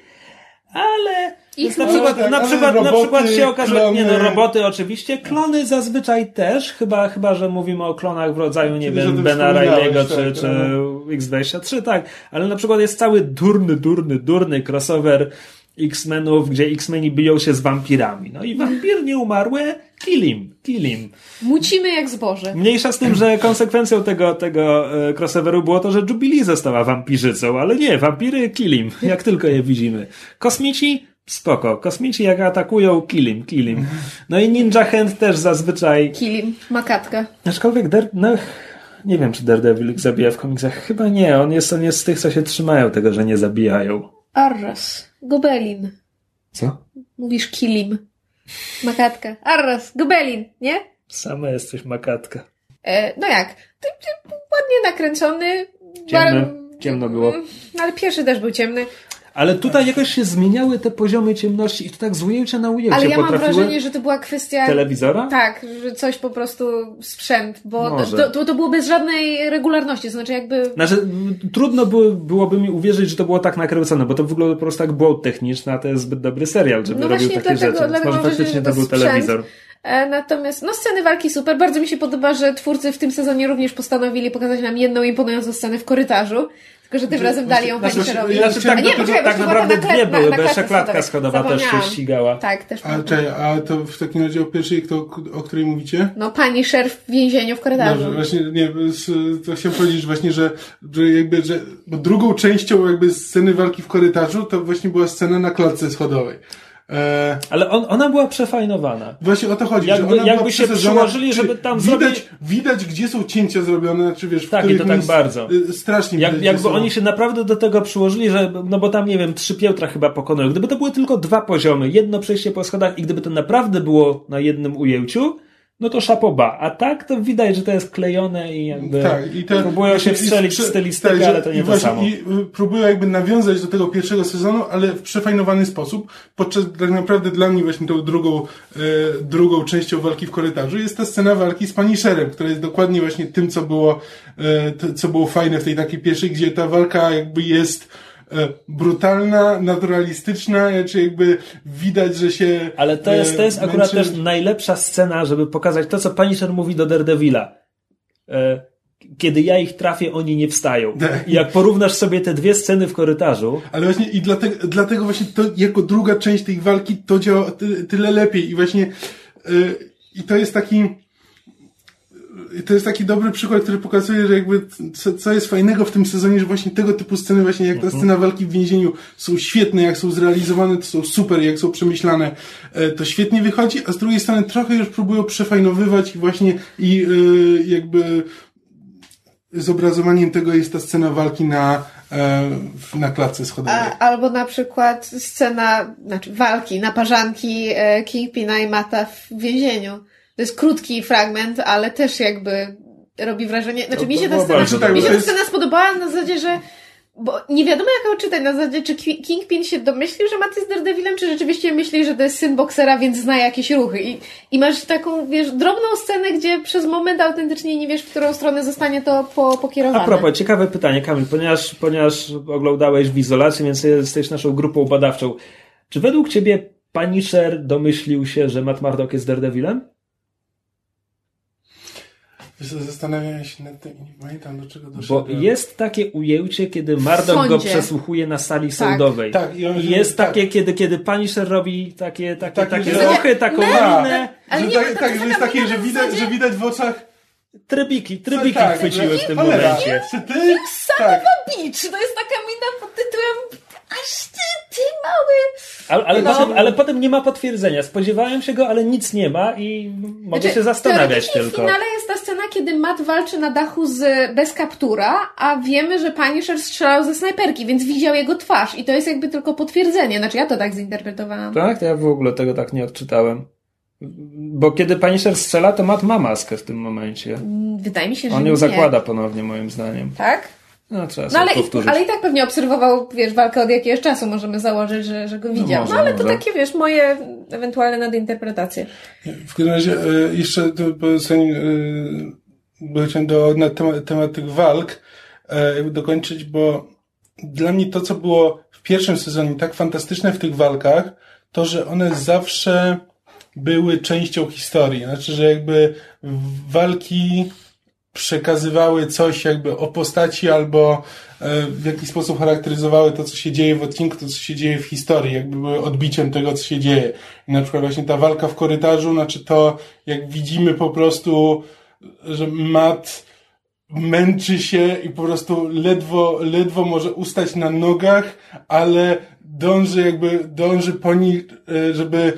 ale Ich na przykład, tak, na, przykład, na roboty, przykład się okazuje, nie no, klony. roboty oczywiście, klony zazwyczaj też, chyba, chyba że mówimy o klonach w rodzaju, nie o wiem, Bena Riley'ego czy, tak, czy no. X23, tak, ale na przykład jest cały durny, durny, durny crossover X-Menów, gdzie X-Meni biją się z wampirami. No i wampir nieumarły, kill him, kill him. Mucimy jak zboże. Mniejsza z tym, że konsekwencją tego, tego e, crossoveru było to, że Jubilee została wampirzycą, ale nie, wampiry kill him, (laughs) jak tylko je widzimy. Kosmici spoko. Kosmici jak atakują kill him, kill him. No i Ninja Hand też zazwyczaj Kilim, makatka. Aczkolwiek Der, no, nie wiem, czy Daredevil zabija w komiksach. Chyba nie. On jest, on jest z tych, co się trzymają tego, że nie zabijają. Arras. Gobelin. Co? Mówisz kilim. Makatka. Arras. Gobelin, nie? Sama jesteś makatka. E, no jak? Ty, ty, ładnie nakręcony. Ciemny. Bar- Ciemno było. Mm, Ale pierwszy też był ciemny. Ale tutaj jakoś się zmieniały te poziomy ciemności i to tak z ujęcia na ujęcie Ale ja mam wrażenie, że to była kwestia... Telewizora? Tak, że coś po prostu sprzęt, bo to, to, to było bez żadnej regularności, to znaczy jakby... Znaczy, trudno by, byłoby mi uwierzyć, że to było tak nakręcone, bo to wygląda po prostu jak błąd techniczny, a to jest zbyt dobry serial, żeby No robił takie dlatego- rzeczy. dlatego Może faktycznie że to to był sprzęt. telewizor. E, natomiast, no sceny walki super. Bardzo mi się podoba, że twórcy w tym sezonie również postanowili pokazać nam jedną imponującą scenę w korytarzu. Tylko, że tym razem dali ją znaczy, Punisherowi. ja Znaczy, tak, A nie, to, poczekaj, tak naprawdę na dwie były, bo jeszcze klatce klatka schodowej. schodowa też się ścigała. Tak, też A, mam. czekaj, a to w takim razie o pierwszej, kto, o której mówicie? No, Punisher w więzieniu w korytarzu. Dobrze, właśnie, nie, to chciałem powiedzieć że właśnie, że, że jakby, że, bo drugą częścią jakby sceny walki w korytarzu to właśnie była scena na klatce schodowej. E, Ale on, ona była przefajnowana. Właśnie o to chodzi, Jakby- że jakby się przyłożyli, żeby tam widać, zrobić- widać, gdzie są cięcia zrobione, czy wiesz, w Tak, i to tak bardzo. y, Strasznie Jak, widać, jakby są. oni się naprawdę do tego przyłożyli, że, no bo tam, nie wiem, trzy piętra chyba pokonują. Gdyby to były tylko dwa poziomy, jedno przejście po schodach i gdyby to naprawdę było na jednym ujęciu, no to szapoba. A tak to widać, że to jest klejone i jakby Tak, i to, próbują się wstrzelić w stylistykę, tak, ale to nie to właśnie, samo. I y, próbują jakby nawiązać do tego pierwszego sezonu, ale w przefajnowany sposób, podczas tak naprawdę dla mnie właśnie tą drugą, y, drugą częścią walki w korytarzu jest ta scena walki z Punisherem, która jest dokładnie właśnie tym, co było, y, to, co było fajne w tej takiej pierwszej, gdzie ta walka jakby jest brutalna, naturalistyczna, czy jakby widać, że się Ale to jest, to jest y, akurat męczy- też najlepsza scena, żeby pokazać to, co Punisher mówi do Daredevila. E, Kiedy ja ich trafię, oni nie wstają. (laughs) Tak. I jak porównasz sobie te dwie sceny w korytarzu, Ale właśnie i dlatego, dlatego właśnie to jako druga część tej walki to działa ty, tyle lepiej i właśnie i to jest taki y, to jest taki dobry przykład, który pokazuje, że jakby co, co jest fajnego w tym sezonie, że właśnie tego typu sceny, właśnie jak ta scena walki w więzieniu są świetne, jak są zrealizowane, to są super, jak są przemyślane, e, to świetnie wychodzi, a z drugiej strony trochę już próbują przefajnowywać i właśnie i y, jakby zobrazowaniem tego jest ta scena walki na, e, na klatce schodowej. A, albo na przykład scena, znaczy walki, naparzanki e, Kingpina i Mata w więzieniu. To jest krótki fragment, ale też jakby robi wrażenie. Znaczy To- mi się ta scena, bardzo mi się ta scena spodobała na zasadzie, że bo nie wiadomo jak ją czytać, na zasadzie czy Ki- Kingpin się domyślił, że Matt jest Daredevilem, czy rzeczywiście myśli, że to jest syn boksera, więc zna jakieś ruchy. I, I masz taką, wiesz, drobną scenę, gdzie przez moment autentycznie nie wiesz, w którą stronę zostanie to po, pokierowane. A propos, ciekawe pytanie, Kamil, ponieważ, ponieważ oglądałeś w izolacji, więc jesteś naszą grupą badawczą. Czy według ciebie Punisher domyślił się, że Matt Murdock jest Daredevilem? Zastanawiałem się nad tym i nie pamiętam do czego Bo doszedłem. jest takie ujęcie, kiedy Murdock go przesłuchuje na sali sądowej. Tak, i on- jest tak. takie, kiedy, kiedy Punisher robi takie, takie, Takie, takie że- ruchy, taką minę. Ale że nie, tak, bo to tak, że jest takie, że widać, że widać w oczach. Trybiki, trybiki tak, chwyciły w tym momencie. Czy ty? Tak. Beach. To jest taka mina pod tytułem Aż ty, ty mały. Ale, ale, No. potem, ale potem nie ma potwierdzenia. Spodziewałem się go, ale nic nie ma i mogę Znaczy, się zastanawiać tylko. W finale jest ta scena, kiedy Matt walczy na dachu z, bez kaptura, a wiemy, że Punisher strzelał ze snajperki, więc widział jego twarz i to jest jakby tylko potwierdzenie. Znaczy ja to tak zinterpretowałam. Tak, to ja w ogóle tego tak nie odczytałem. Bo kiedy Punisher strzela, to Matt ma maskę w tym momencie. Mm, Wydaje mi się, że On nie. ją zakłada ponownie, moim zdaniem. Tak? No, trzeba No ale, powtórzyć. ale i tak pewnie obserwował, wiesz, walkę od jakiegoś czasu, możemy założyć, że, że go widział. No, może, ale to może. takie, wiesz, moje ewentualne nadinterpretacje. W każdym razie e, jeszcze to, zanim, e, bo chciałem do, na temat, temat tych walk e, jakby dokończyć, bo dla mnie to, co było w pierwszym sezonie tak fantastyczne w tych walkach, to, że one zawsze były częścią historii. Znaczy, że jakby walki przekazywały coś jakby o postaci albo e, w jakiś sposób charakteryzowały to, co się dzieje w odcinku, to, co się dzieje w historii, jakby były odbiciem tego, co się dzieje. I na przykład właśnie ta walka w korytarzu, znaczy to, jak widzimy po prostu, że Matt męczy się i po prostu ledwo, ledwo może ustać na nogach, ale dąży jakby, dąży po nich, e, żeby,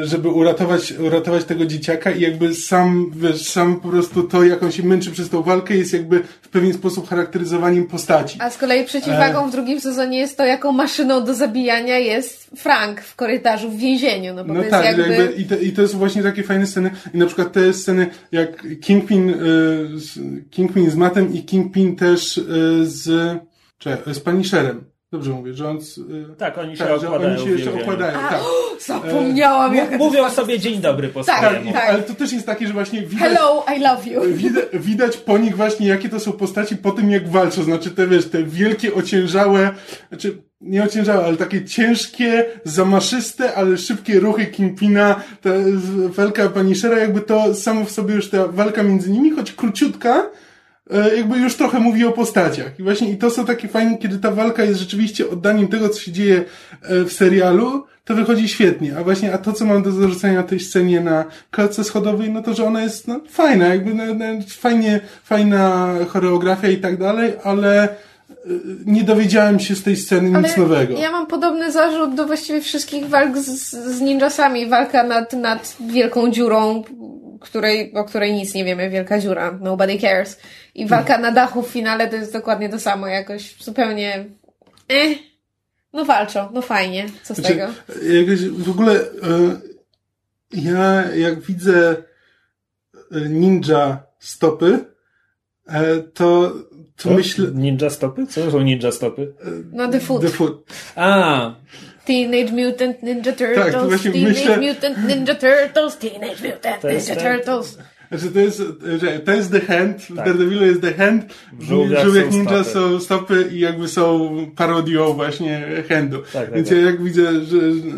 e, żeby uratować, uratować tego dzieciaka i jakby sam, wiesz, sam po prostu to, jak on się męczy przez tą walkę jest jakby w pewien sposób charakteryzowaniem postaci. A z kolei przeciwwagą w drugim sezonie jest to, jaką maszyną do zabijania jest Frank w korytarzu w więzieniu, no bo No to tak, jest jakby... jakby, i, to, i to są właśnie takie fajne sceny. I na przykład te sceny, jak Kingpin, Kingpin z Matem i Kingpin też z, czekaj, z Punisherem. Dobrze mówię, że on... z, y, Tak, oni się że okładają oni się jeszcze okładają, tak. Zapomniałam, jaka to Mówią sobie dzień dobry po Tak, swojemu. tak. Ale to też jest takie, że właśnie widać, Hello, I love you. (laughs) widać, widać po nich właśnie, jakie to są postaci po tym, jak walczą. Znaczy te, wiesz, te wielkie, ociężałe, znaczy nie ociężałe, ale takie ciężkie, zamaszyste, ale szybkie ruchy Kingpina, ta walka Punishera, jakby to samo w sobie już ta walka między nimi, choć króciutka, e, jakby już trochę mówi o postaciach. I właśnie i to są takie fajne, kiedy ta walka jest rzeczywiście oddaniem tego, co się dzieje e, w serialu, to wychodzi świetnie. A właśnie, a to, co mam do zarzucenia tej scenie na klatce schodowej, no to, że ona jest no, fajna, jakby no, no, fajnie, fajna choreografia i tak dalej, ale nie dowiedziałem się z tej sceny nic nowego. Ja mam podobny zarzut do właściwie wszystkich walk z, z ninjasami. Walka nad, nad wielką dziurą, której, o której nic nie wiemy, wielka dziura, nobody cares. I walka na dachu w finale to jest dokładnie to samo, jakoś zupełnie eh. No walczą, no fajnie, co z Znaczy, tego? Jakoś w ogóle e, ja jak widzę e, ninja stopy, e, to, to Co? myślę... Ninja stopy? Co są ninja stopy? No The Foot. The Foot. A, Teenage Mutant Ninja Turtles, Tak, to właśnie Teenage myślę- Mutant Ninja Turtles, Teenage Mutant To jest Ninja Turtles. Znaczy to jest, że to jest The Hand, w Tak. Daredevilu jest The Hand, W w Żółwiach Ninja stopy. są stopy i jakby są parodią właśnie Handu. tak, Więc tak. ja jak widzę, że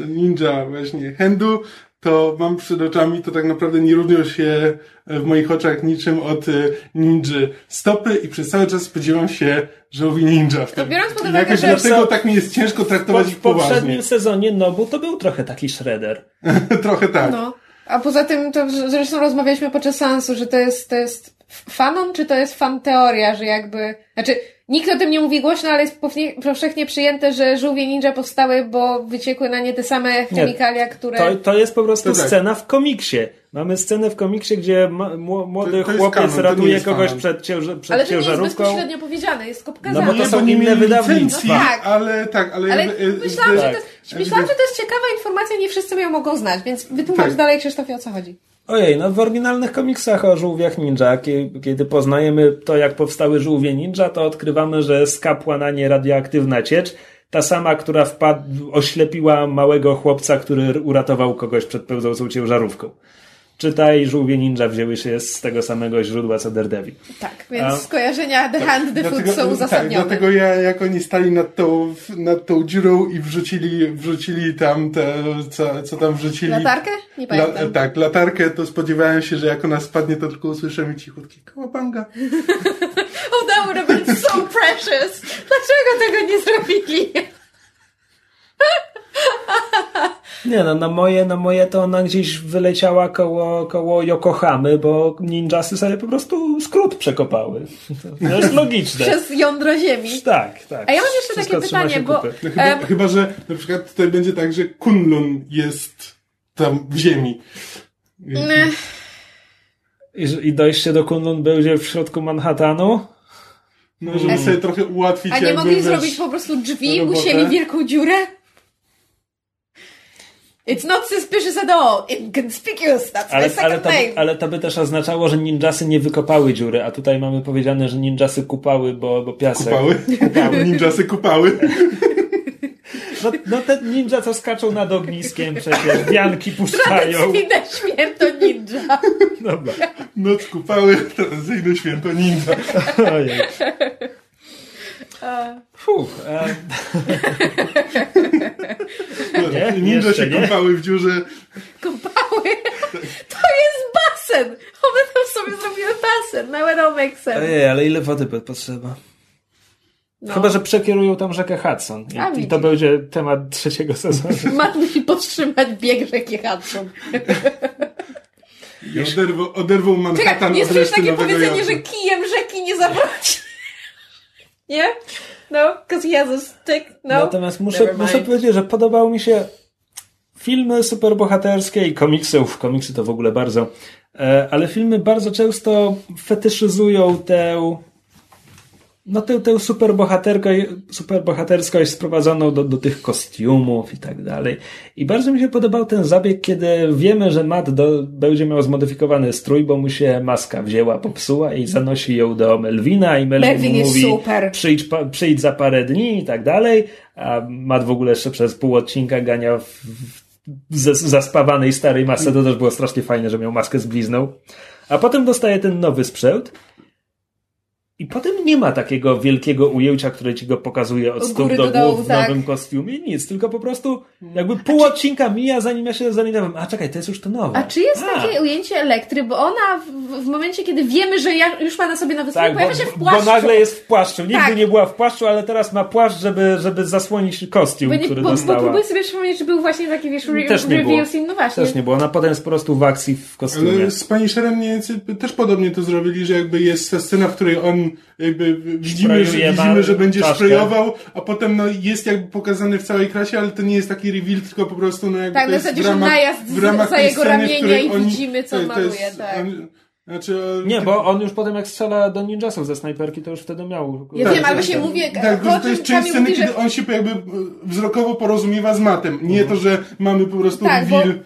ninja właśnie Handu, to mam przed oczami, to tak naprawdę nie różnią się w moich oczach niczym od e, ninży stopy i przez cały czas spodziewam się żółwi ninja w tym. biorąc pod uwagę, że- dlatego tak mi jest ciężko po, traktować ich w poważnie. poprzednim sezonie Nobu to był trochę taki shredder. (laughs) Trochę tak. No. A poza tym, to zresztą rozmawialiśmy podczas seansu, że to jest, to jest fanon, czy to jest fan teoria, że jakby, znaczy, nikt o tym nie mówi głośno, ale jest powszechnie przyjęte, że żółwie ninja powstały, bo wyciekły na nie te same chemikalia, które... To, to jest po prostu To tak. scena w komiksie. Mamy scenę w komiksie, gdzie młody To- to chłopiec kanon, nie ratuje kogoś przed, ciężar, przed ale to nie jest ciężarówką. bezpośrednio powiedziane, jest No pokazane. bo to Nie, są nie inne wydawnictwa. No tak. ale tak, ale... Ale jakby, e, myślałam, że tak. to jest, myślałam, że to jest ciekawa informacja, nie wszyscy ją mogą znać, więc wytłumacz Tak. dalej, Krzysztofie, o co chodzi. Ojej, no w oryginalnych komiksach o żółwiach ninja, kie- kiedy poznajemy to, jak powstały żółwie ninja, to odkrywamy, że skapła na nie radioaktywna ciecz, ta sama, która wpadł, oślepiła małego chłopca, który uratował kogoś przed pełzącą ciężarówką. Czytaj, żółwie ninja wzięły się z tego samego źródła co Daredevil. Tak, więc A- skojarzenia The Hand, The Foot są tak, uzasadnione. dlatego ja, jak oni stali nad tą, nad tą dziurą i wrzucili, wrzucili tam te, co, co tam wrzucili. Latarkę? Nie pamiętam. La, tak, latarkę, to spodziewałem się, że jak ona spadnie, to tylko usłyszymy cichutki kołabanga. (laughs) Oh, that would have been so precious! Dlaczego tego nie zrobili? (laughs) Nie no, na moje, na moje to ona gdzieś wyleciała koło, koło Yokohamy, bo ninjasy sobie po prostu skrót przekopały. To jest (laughs) logiczne. Przez jądro ziemi. Tak, tak. A ja mam jeszcze Wszystko takie pytanie, bo-. No chyba, Em. chyba, że na przykład tutaj będzie tak, że Kunlun jest tam w ziemi. I, I dojście do Kunlun będzie w środku Manhattanu. No, żeby sobie trochę ułatwić A nie mogli wiesz, zrobić po prostu drzwi, robotę. musieli wielką dziurę? It's not suspicious at all. Inconspicuous. That's my Ale, ale, second to, name. ale to by też oznaczało, że ninjasy nie wykopały dziury, a tutaj mamy powiedziane, że ninjasy kupały, bo, bo piasek. Kupały. (laughs) Ninjasy kupały. No, no te ninja co skaczą nad ogniskiem przecież, wianki (laughs) puszczają. Tradycyjne święto ninja. Dobra. Noc kupały, tradycyjne święto ninja. Ojej. Fuh, e, Nie? Ninja się nie? kupały w dziurze. Kopały. To jest basen. One tam sobie zrobiły basen. It all makes sense. ojej, ale ile wody potrzeba? No. Chyba, że przekierują tam rzekę Hudson. A, I, I widzisz. to będzie temat trzeciego sezonu. (laughs) Matt musi podtrzymać bieg rzeki Hudson. I oderwą, oderwą Manhattan jest od reszty takie Nowego powiedzenie, Jorku. że kijem rzeki nie zawróci. Nie? No, because he has a stick. No. Natomiast muszę, muszę powiedzieć, że podobały mi się filmy superbohaterskie i komiksy, uf, komiksy to w ogóle bardzo, e, ale filmy bardzo często fetyszyzują tę no tę, tę superbohaterkę, superbohaterskość sprowadzoną do, do tych kostiumów i tak dalej. I bardzo mi się podobał ten zabieg, kiedy wiemy, że Matt do, będzie miał zmodyfikowany strój, bo mu się maska wzięła, popsuła i zanosi ją do Melvina i Melvin, Melvin mówi super. Przyjdź, pa- przyjdź za parę dni i tak dalej, a Matt w ogóle jeszcze przez pół odcinka gania w, w zaspawanej starej masce, to też było strasznie fajne, że miał maskę z blizną. A potem dostaje ten nowy sprzęt i potem nie ma takiego wielkiego ujęcia, które ci go pokazuje od Od stóp góry do do dołu, głów w tak. nowym kostiumie. Nic, tylko po prostu jakby pół odcinka mija, zanim ja się zorientowałem. A czekaj, to jest już to nowe. A czy jest A, takie ujęcie elektry, bo ona w, w momencie, kiedy wiemy, że ja, już ma na sobie nowy Tak, bo, pojawia się w bo płaszczu. nagle jest w płaszczu. Nigdy Tak. nie była w płaszczu, ale teraz ma płaszcz, żeby, żeby zasłonić kostium, Bo, nie, który bo, bo dostała. próbuję sobie przypomnieć, czy był właśnie taki, wiesz, re, Też nie było. reveal scene. No właśnie. Też nie było. Ona potem jest po prostu w akcji w kostiumie. Ale z Punisherem więcej też podobnie to zrobili, że jakby jest ta scena, w której on jakby widzimy, że, widzimy, że będzie czaszkę. sprayował, a potem no jest jakby pokazany w całej krasie, ale to nie jest taki reveal, tylko po prostu no jakby Tak, to jest zasadzie, w ramach, najazd w ramach za jego sceny, ramienia i oni- widzimy, co maluje, jest- tak. on- Znaczy, o- Nie, bo on już potem jak strzela do ninjasów ze snajperki, to już wtedy miał... Ja Tak, wiem, ale tak, właśnie tak. mówię, Tak, to, to, jest część sceny, mówi, że kiedy on się jakby e, wzrokowo porozumiewa z matem. Nie to, że mamy po prostu Tak, bo- reveal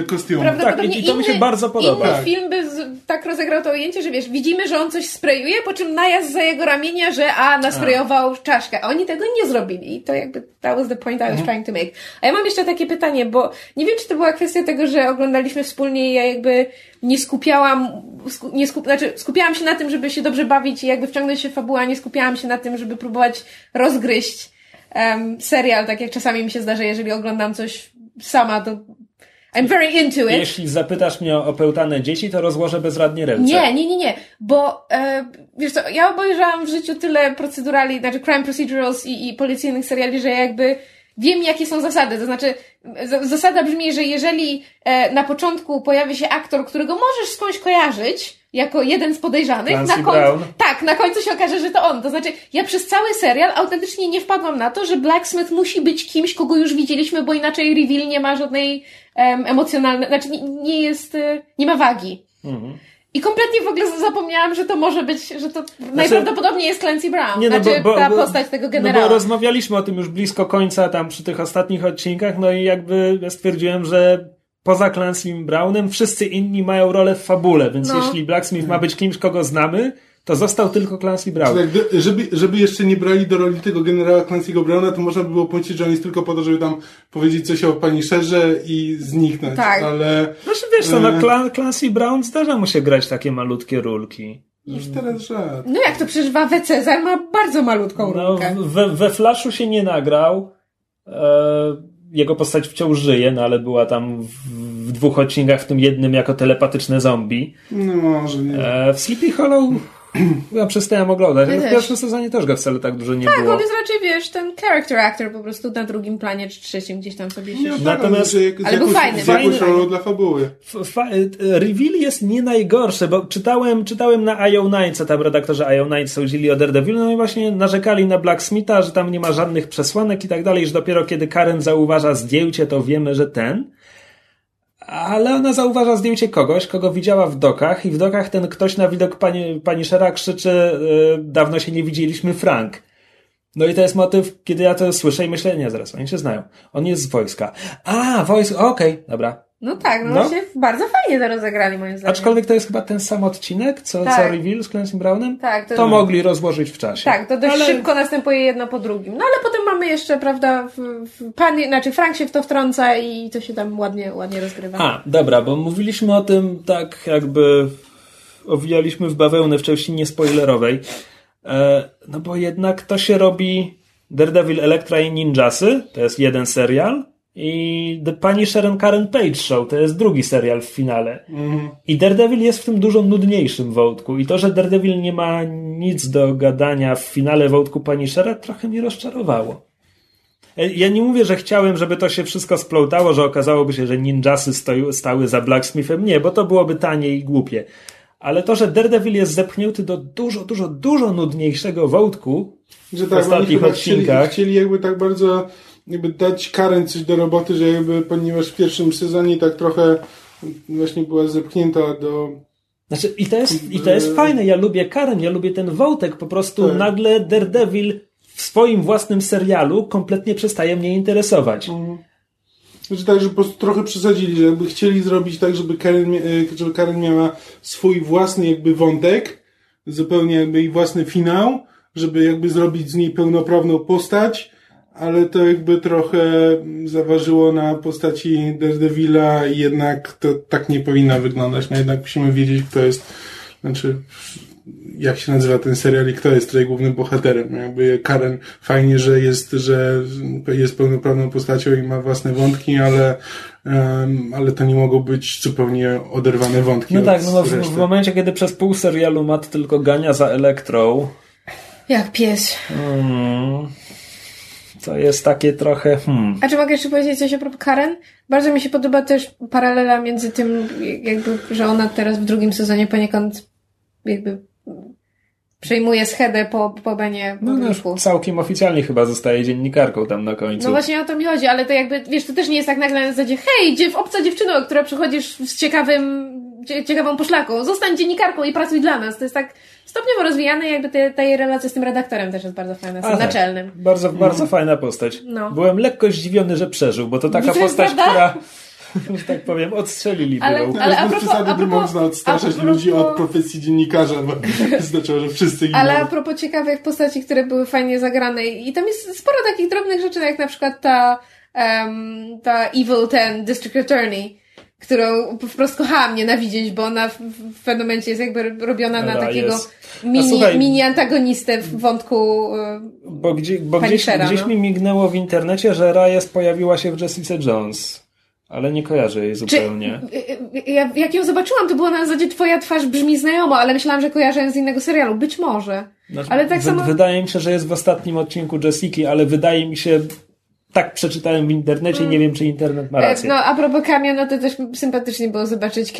e, kostiumu. Prawdopodobnie Tak, i- i to mi się inny, bardzo podoba. Inny Tak. film by z, tak rozegrał to ujęcie, że wiesz, widzimy, że on coś sprayuje, po czym najazd za jego ramienia, że a, nasprayował czaszkę. A oni tego nie zrobili. I to jakby, that was the point I was trying to make. A ja mam jeszcze takie pytanie, bo nie wiem, czy to była kwestia tego, że oglądaliśmy wspólnie i ja jakby nie skupiałam, sku, nie skup, znaczy skupiałam się na tym, żeby się dobrze bawić i jakby wciągnąć się w fabułę, a nie skupiałam się na tym, żeby próbować rozgryźć um, serial, tak jak czasami mi się zdarza, jeżeli oglądam coś sama, to I'm very into it. Jeśli zapytasz mnie o opełtane dzieci, to rozłożę bezradnie ręce. Nie, nie, nie, nie, bo e, wiesz co, ja obejrzałam w życiu tyle procedurali, znaczy crime procedurals i, i policyjnych seriali, że jakby wiem, jakie są zasady. To znaczy, zasada brzmi, że jeżeli e, na początku pojawi się aktor, którego możesz skądś kojarzyć, jako jeden z podejrzanych, na końcu, Brown. tak, na końcu się okaże, że to on. To znaczy, ja przez cały serial autentycznie nie wpadłam na to, że Blacksmith musi być kimś, kogo już widzieliśmy, bo inaczej reveal nie ma żadnej em, emocjonalnej, znaczy nie, nie jest, e, nie ma wagi. Mhm. I kompletnie w ogóle zapomniałam, że to może być, że to najprawdopodobniej jest Clancy Brown. Nie, no znaczy bo, bo, ta postać tego No generała. bo rozmawialiśmy o tym już blisko końca, tam przy tych ostatnich odcinkach, no i jakby ja stwierdziłem, że poza Clancym Brownem wszyscy inni mają rolę w fabule, więc No. jeśli Blacksmith ma być kimś, kogo znamy, to został tylko Clancy Brown. Tak, żeby, żeby jeszcze nie brali do roli tego generała Clancy'ego Browna, to można by było pomyśleć, że on jest tylko po to, żeby tam powiedzieć coś o pani Szerze i zniknąć. Tak. Ale Znaczy wiesz co, no E. Clan, Clancy Brown zdarza mu się grać takie malutkie rulki. już teraz żart. No jak to przecież Wawę Cezar ma bardzo malutką No, rolkę. w- we, we Flashu się nie nagrał. E, jego postać wciąż żyje, no ale była tam w, w dwóch odcinkach, w tym jednym jako telepatyczne zombie. No może nie. E, w Sleepy Hollow (clears throat) ja przestałem oglądać, Ja ale w też. pierwszym sezonie też go wcale tak dużo nie Tak, było. on jest raczej, wiesz, ten character actor po prostu na drugim planie czy trzecim gdzieś tam sobie się... No tak, Natomiast- ale, że jak, ale z był jakąś, fajny, z jakąś fajny. rolą dla fabuły. E, reveal jest nie najgorszy, bo czytałem, czytałem na IO9, co tam redaktorzy IO9 sądzili o Daredevil, no i właśnie narzekali na Blacksmitha, że tam nie ma żadnych przesłanek i tak dalej, że dopiero kiedy Karen zauważa zdjęcie, to wiemy, że ten. Ale ona zauważa zdjęcie kogoś, kogo widziała w dokach i w dokach ten ktoś na widok pani, pani Shera krzyczy e, dawno się nie widzieliśmy, Frank. No i to jest motyw, kiedy ja to słyszę i myślę, nie, zaraz, oni się znają. On jest z wojska. A, wojsko, okej, dobra. No tak, no, No. właśnie bardzo fajnie to rozegrali moim zdaniem. Aczkolwiek to jest chyba ten sam odcinek, co, Tak. co Reveal z Clancy Brownem? Tak, to- to mogli rozłożyć w czasie. Tak, to dość Ale- szybko następuje jedno po drugim. No ale potem mamy jeszcze, prawda, pan, znaczy Frank się w to wtrąca i to się tam ładnie, ładnie rozgrywa. A, dobra, bo mówiliśmy o tym tak jakby owijaliśmy w bawełnę w części niespoilerowej. E, no bo jednak to się robi Daredevil, Elektra i Ninjasy, to jest jeden serial i The Punisher and Karen Page Show, to jest drugi serial w finale. I Daredevil jest w tym dużo nudniejszym wątku i to, że Daredevil nie ma nic do gadania w finale wątku Punishera trochę mnie rozczarowało. E, Ja nie mówię, że chciałem, żeby to się wszystko splątało, że okazałoby się, że ninjasy stoi, stały za Blacksmithem. Nie, bo to byłoby tanie i głupie. Ale to, że Daredevil jest zepchnięty do dużo, dużo, dużo nudniejszego wątku Że w tak, ostatnich chyba chcieli, odcinkach. chcieli jakby tak bardzo jakby dać Karen coś do roboty, że jakby ponieważ w pierwszym sezonie tak trochę właśnie była zepchnięta do Znaczy, i to jest, i to jest fajne. Ja lubię Karen, ja lubię ten wątek. Po prostu Tak. nagle Daredevil w swoim własnym serialu kompletnie przestaje mnie interesować. Znaczy tak, że po prostu trochę przesadzili, że jakby chcieli zrobić tak, żeby Karen, e, żeby Karen miała swój własny jakby wątek, zupełnie jakby jej własny finał, żeby jakby zrobić z niej pełnoprawną postać, ale to jakby trochę zaważyło na postaci Daredevila i jednak to tak nie powinno wyglądać. No jednak musimy wiedzieć, kto jest, znaczy jak się nazywa ten serial i kto jest tutaj głównym bohaterem. Jakby Karen fajnie, że jest, że jest pełnoprawną postacią i ma własne wątki, ale, em, ale to nie mogą być zupełnie oderwane wątki. No tak, no, no w, w momencie, kiedy przez pół serialu Matt tylko gania za Elektrą, Jak pies. mm, to jest takie trochę, hmm. A czy mogę jeszcze powiedzieć coś o propos Karen? Bardzo mi się podoba też paralela między tym, jakby, że ona teraz w drugim sezonie poniekąd jakby przejmuje schedę po, po Benie No, no, już całkiem oficjalnie chyba zostaje dziennikarką tam na końcu. No właśnie o to mi chodzi, ale to jakby, wiesz, to też nie jest tak nagle na zasadzie, hej, dziew, obca dziewczyno, która przychodzisz z ciekawym, cie, ciekawą poszlaką, zostań dziennikarką i pracuj dla nas. To jest tak stopniowo rozwijane jakby te, ta jej relacja z tym redaktorem też jest bardzo fajna, z tym tak. naczelnym. Bardzo, bardzo fajna postać. No. Byłem lekko zdziwiony, że przeżył, bo to taka postać, prawda? która, (laughs) że tak powiem, odstrzelili Ale- ale a propos- a propos- można odstraszać a propos- ludzi od profesji dziennikarza, bo (laughs) znaczyło, że wszyscy giną. Ale a propos ciekawych postaci, które były fajnie zagrane i tam jest sporo takich drobnych rzeczy, jak na przykład ta, em, ta Evil Ten District Attorney, którą wprost kochałam nienawidzieć, bo ona w, w pewnym momencie jest jakby robiona na takiego jest. Mini, słuchaj- mini antagonistę w wątku e, Bo, gdzie, bo gdzieś, Shera, gdzieś no. mi mignęło w internecie, że Reyes pojawiła się w Jessica Jones. Ale nie kojarzę jej Czy, zupełnie. y, y, ja, jak ją zobaczyłam, to było na zasadzie twoja twarz brzmi znajomo, ale myślałam, że kojarzę ją z innego serialu. Być może. Znaczy, ale tak samo... Wydaje mi się, że jest w ostatnim odcinku Jessiki, ale wydaje mi się, tak przeczytałem w internecie i nie wiem, czy internet ma E, rację. No, a propos Cameo, no to też sympatycznie było zobaczyć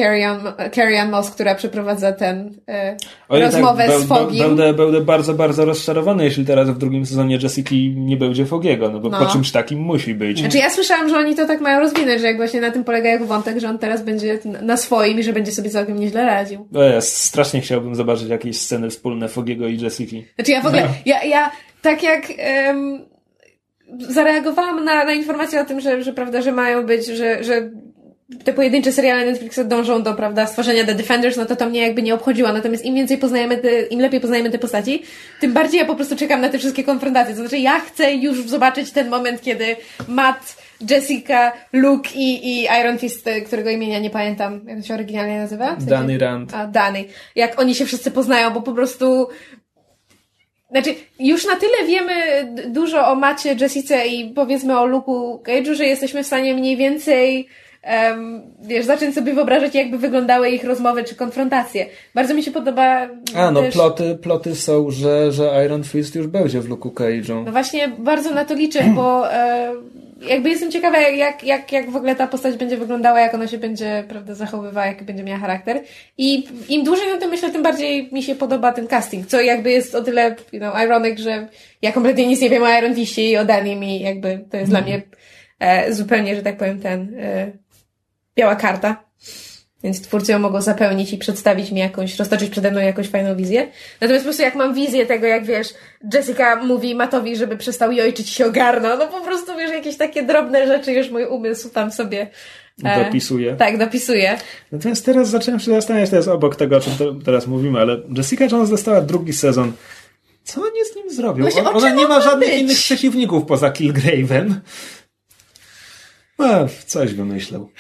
Carrie Moss, która przeprowadza ten e, Oj, rozmowę tak, z Fogim. Będę, będę bardzo, bardzo rozczarowany, jeśli teraz w drugim sezonie Jessiki nie będzie Fogiego, no bo No. po czymś takim musi być. Znaczy ja słyszałam, że oni to tak mają rozwinąć, że jak właśnie na tym polega jego wątek, że on teraz będzie na swoim i że będzie sobie całkiem nieźle radził. O, ja strasznie chciałbym zobaczyć jakieś sceny wspólne Fogiego i Jessiki. Znaczy ja w ogóle, ja, ja tak jak em, zareagowałam na, na informację o tym, że, że prawda, że mają być, że, że te pojedyncze seriale Netflixa dążą do, prawda, stworzenia The Defenders, no to to mnie jakby nie obchodziło. Natomiast im więcej poznajemy, te, im lepiej poznajemy te postaci, tym bardziej ja po prostu czekam na te wszystkie konfrontacje. To znaczy ja chcę już zobaczyć ten moment, kiedy Matt, Jessica, Luke i, i Iron Fist, którego imienia nie pamiętam, jak to się oryginalnie nazywa? W sensie- Danny Rand. a, Dany. Jak oni się wszyscy poznają, bo po prostu... Znaczy, już na tyle wiemy dużo o Macie, Jessice i powiedzmy o Luke'u Cage'u, że jesteśmy w stanie mniej więcej em, wiesz, zacząć sobie wyobrażać, jakby wyglądały ich rozmowy czy konfrontacje. Bardzo mi się podoba A, no też... ploty, ploty są, że, że Iron Fist już będzie w Luke'u Cage'u. No właśnie, bardzo na to liczę, bo e, jakby jestem ciekawa, jak, jak, jak w ogóle ta postać będzie wyglądała, jak ona się będzie, prawda, zachowywała, jaki będzie miała charakter. I im dłużej na tym myślę, tym bardziej mi się podoba ten casting, co jakby jest o tyle, you know, ironic, że ja kompletnie nic nie wiem o Iron Fistie i o Danim i jakby to jest dla mnie e, zupełnie, że tak powiem, ten e, biała karta. Więc twórcy ją mogą zapełnić i przedstawić mi jakąś, roztoczyć przede mną jakąś fajną wizję. Natomiast po prostu jak mam wizję tego, jak wiesz, Jessica mówi Matowi, żeby przestał jojczyć się ogarnął, no po prostu wiesz, jakieś takie drobne rzeczy już mój umysł tam sobie e, Dopisuje. Tak, dopisuje. Natomiast teraz zacząłem się zastanawiać, to jest obok tego, o czym te- teraz mówimy, ale Jessica Jones dostała drugi sezon. Co oni z nim zrobią? Właśnie, On- Ona nie ma żadnych być? innych przeciwników poza Killgrave'em. No, coś wymyślał.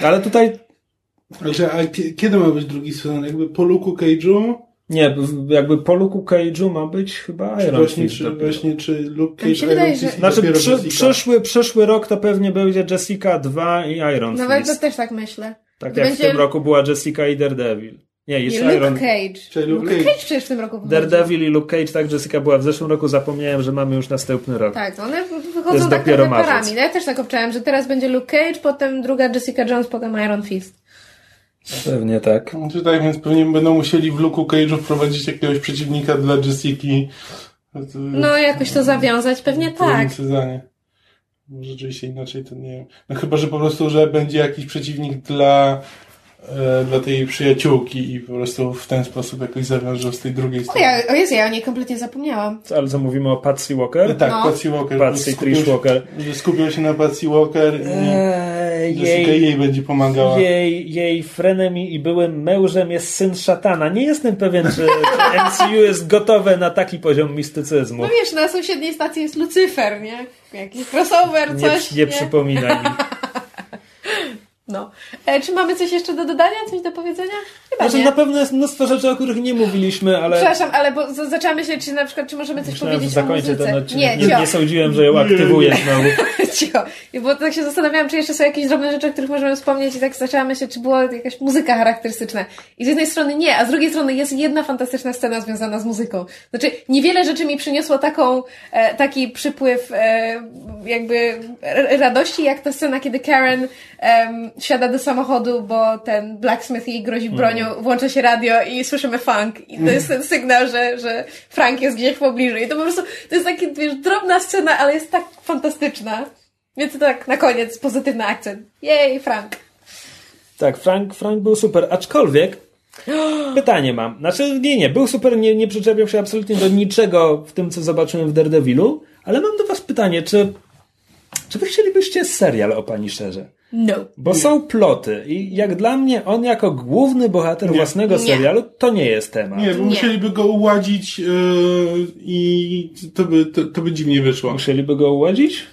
Ale tutaj Znaczy, a kie- kiedy ma być drugi sezon? Jakby po Luke'u Cage'u? nie, jakby po Luke'u Cage'u ma być chyba Czy Iron właśnie, Fist czy, dopiero. właśnie, czy Luke Cage, wydaje, Iron że- Fist Znaczy przy, przyszły, przyszły rok to pewnie będzie Jessica 2 i Iron Nawet to Fist. też tak myślę. Tak to jak będzie- w tym roku była Jessica i Daredevil. Nie, jest Nie, Luke Iron... Cage. Czyli Luke Luke Cage. Cage przecież w tym roku wychodzi. Daredevil i Luke Cage, tak Jessica była w zeszłym roku, zapomniałem, że mamy już następny rok. Tak, one wychodzą tak parami. No ja też tak obczałem, że teraz będzie Luke Cage, potem druga Jessica Jones, potem Iron Fist. Pewnie tak. Czy tak, więc pewnie będą musieli w Luke'u Cage'u wprowadzić jakiegoś przeciwnika dla Jessiki. No jakoś to zawiązać, pewnie tak. sezonie. Może rzeczywiście inaczej to nie wiem. No chyba, że po prostu, że będzie jakiś przeciwnik dla, dla tej przyjaciółki i po prostu w ten sposób jakoś zawiążą z tej drugiej O, strony. ja, o Jezu, ja o niej kompletnie zapomniałam. Co, Ale co mówimy o Patsy Walker? Tak, No. Patsy Walker. Patsy Trish Walker. Że skupią się na Patsy Walker i Eee, Jessica jej, jej będzie pomagała. jej, jej frenemi i byłym mężem jest syn szatana. Nie jestem pewien, czy, czy MCU jest gotowe na taki poziom mistycyzmu. No wiesz, na sąsiedniej stacji jest Lucyfer, nie? Jakiś crossover, Nie, coś, nie przypominaj mi. (laughs) No. E, czy mamy coś jeszcze do dodania? Coś do powiedzenia? Chyba Znaczy, nie. na pewno jest mnóstwo rzeczy, o których nie mówiliśmy, ale Przepraszam, ale bo z- zaczęła myśleć, czy na przykład, czy możemy coś myślałem, że powiedzieć o zakończę muzyce. ten odcinek. Nie, Nie, nie sądziłem, że ją aktywuję znowu. (laughs) Cicho. I Bo tak się zastanawiałam, czy jeszcze są jakieś drobne rzeczy, o których możemy wspomnieć i tak zaczęłam myśleć, czy była jakaś muzyka charakterystyczna. I z jednej strony nie, a z drugiej strony jest jedna fantastyczna scena związana z muzyką. Znaczy, niewiele rzeczy mi przyniosło taką, e, taki przypływ e, jakby radości, jak ta scena, kiedy Karen em, siada do samochodu, bo ten blacksmith jej grozi bronią, włącza się radio i słyszymy funk. I to jest ten sygnał, że, że Frank jest gdzieś w pobliżu. I to po prostu, to jest taka, wiesz, drobna scena, ale jest tak fantastyczna. Więc to tak, na koniec, pozytywny akcent. Jej, Frank. Tak, Frank, Frank był super, aczkolwiek (gasps) pytanie mam. Znaczy, nie, nie, był super, nie, nie przyczepiał się absolutnie do niczego w tym, co zobaczyłem w Daredevilu, ale mam do was pytanie, czy, czy wy chcielibyście serial o pani Szerze? No. Bo są ploty i jak dla mnie on jako główny bohater Nie. własnego Nie. serialu to nie jest temat. Nie, bo Nie. musieliby go uładzić yy, i to by, to, to by dziwnie wyszło. Musieliby go uładzić?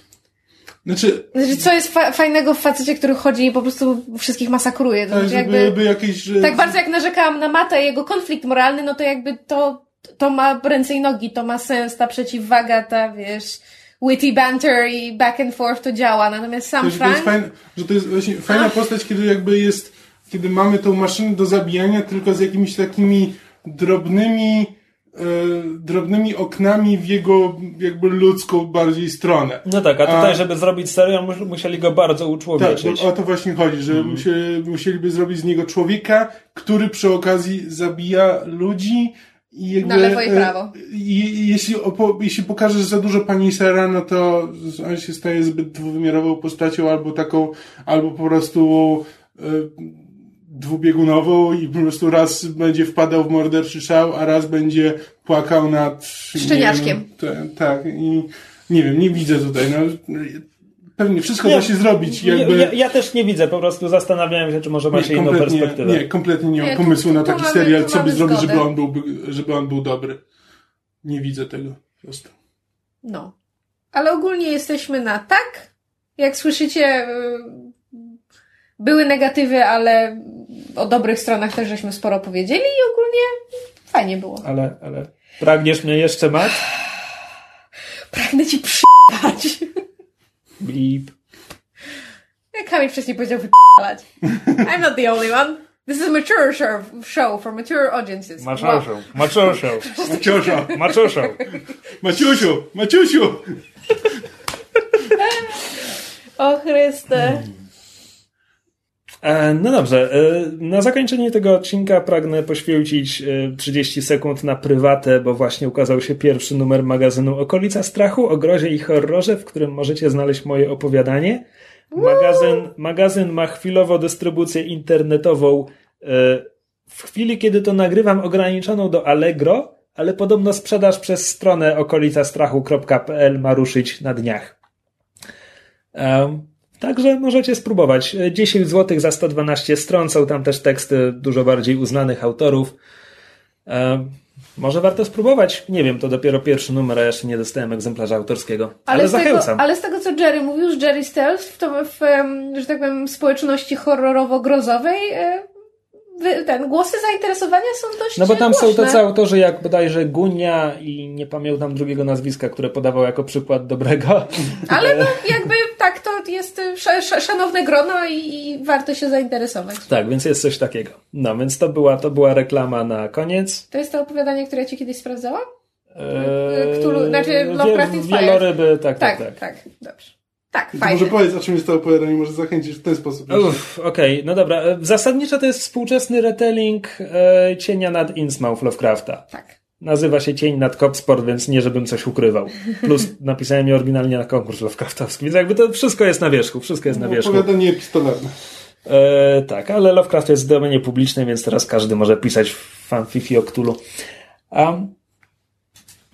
Znaczy, Znaczy, co jest fa- fajnego w facecie, który chodzi i po prostu wszystkich masakruje. To tak, znaczy, jakby, by jakieś... Że, tak bardzo jak narzekałam na Mata i jego konflikt moralny, no to jakby to, to ma ręce i nogi, to ma sens, ta przeciwwaga, ta, wiesz, witty banter i back and forth to działa. Natomiast sam że to jest Frank... fajne, że to jest właśnie fajna postać, kiedy jakby jest, kiedy mamy tą maszynę do zabijania, tylko z jakimiś takimi drobnymi, e, drobnymi oknami w jego jakby ludzką bardziej stronę. No tak, a tutaj, A- żeby zrobić serial, mus- musieli go bardzo Tak, uczłowieczyć. bo o to właśnie chodzi, że Mhm. musieli, musieliby zrobić z niego człowieka, który przy okazji zabija ludzi i jakby... Na lewo i e, prawo. I, jeśli, jeśli pokażesz za dużo pani Sera, no to on się staje zbyt dwuwymiarową postacią, albo taką, albo po prostu e, dwubiegunową i po prostu raz będzie wpadał w morderczy szał, a raz będzie płakał nad... Szczeniaczkiem. tak, i nie wiem, nie widzę tutaj, no... Pewnie wszystko Nie, da się zrobić, Ja, jakby... ja, ja też nie widzę, po prostu zastanawiałem się, czy może macie inną perspektywę. Nie, kompletnie nie mam Nie, tu- pomysłu na tu taki mamy- serial, co by zrobić, żeby on, był, żeby on był dobry. Nie widzę tego. po prostu. No. Ale ogólnie jesteśmy na tak. Jak słyszycie, y, były negatywy, ale o dobrych stronach też żeśmy sporo powiedzieli i ogólnie fajnie było. Ale, ale pragniesz mnie jeszcze mać? (sighs) Pragnę ci przyjechać. (laughs) Jak Kamil wcześniej powiedział wyp***alać. I'm not the only one. This is a mature show, show for mature audiences. Maciusiu, Maciusiu, Maciusiu, Maciusiu. Maciusiu, Maciusiu! O Chryste. E, No dobrze, e, na zakończenie tego odcinka pragnę poświęcić e, 30 sekund na prywatę, bo właśnie ukazał się pierwszy numer magazynu Okolica Strachu o grozie i horrorze, w którym możecie znaleźć moje opowiadanie. Magazyn, magazyn ma chwilowo dystrybucję internetową. e, W chwili, kiedy to nagrywam, ograniczoną do Allegro, ale podobno sprzedaż przez stronę okolicastrachu.pl ma ruszyć na dniach. Em, Także możecie spróbować. E, 10 zł za 112 stron. Są tam też teksty dużo bardziej uznanych autorów. Em, Może warto spróbować. Nie wiem, to dopiero pierwszy numer, a jeszcze nie dostałem egzemplarza autorskiego. Ale, z tego, zachęcam. ale z tego, co Jerry mówił, z Jerry Stells, w, to, w że tak powiem, społeczności horrorowo-grozowej, e, ten, głosy zainteresowania są dość No bo tam są głośne. tacy autorzy jak bodajże Gunia i nie pamiętam drugiego nazwiska, które podawał jako przykład dobrego. Ale no, (laughs) jakby tak, to jest y, sz, sz, szanowne grono i, i warto się zainteresować. Tak, więc jest coś takiego. No, więc to była, to była reklama na koniec. To jest to opowiadanie, które ja ci kiedyś sprawdzałam? Eee, Cthulhu- znaczy Lovecraft wie-. Wieloryby, tak, tak, Tak, tak. tak, dobrze. Tak, fajnie. może powiedz, o czym jest to opowiadanie, może zachęcisz w ten sposób. Uff, Okej, no dobra. E, Zasadniczo to jest współczesny retelling e, Cienia nad Innsmouth Lovecrafta. Tak. Nazywa się Cień nad Copsport, więc nie żebym coś ukrywał. Plus napisałem je oryginalnie na konkurs Lovecraftowski, więc jakby to wszystko jest na wierzchu, wszystko jest na wierzchu. Opowiadanie epistolarne. E, tak, ale Lovecraft jest w domenie publicznej, więc teraz każdy może pisać fanfifi o Cthulhu. A,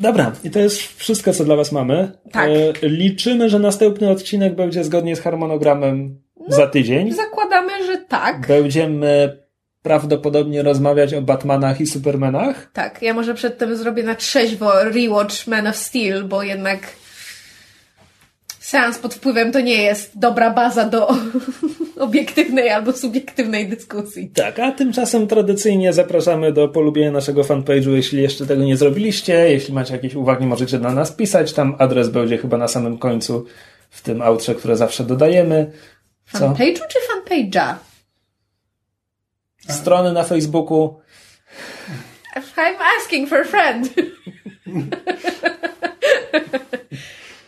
dobra, i to jest wszystko, co dla was mamy. Tak. E, liczymy, że następny odcinek będzie zgodnie z harmonogramem za tydzień. Zakładamy, że tak. Będziemy prawdopodobnie rozmawiać o Batmanach i Supermanach. Tak, ja może przedtem zrobię na trzeźwo rewatch Man of Steel, bo jednak seans pod wpływem to nie jest dobra baza do (laughs) obiektywnej albo subiektywnej dyskusji. Tak, a tymczasem tradycyjnie zapraszamy do polubienia naszego fanpage'u, jeśli jeszcze tego nie zrobiliście. Jeśli macie jakieś uwagi, możecie na nas pisać. Tam adres będzie chyba na samym końcu w tym outrze, które zawsze dodajemy. Co? Fanpage'u czy fanpage'a? Strony na Facebooku. I'm asking for a friend.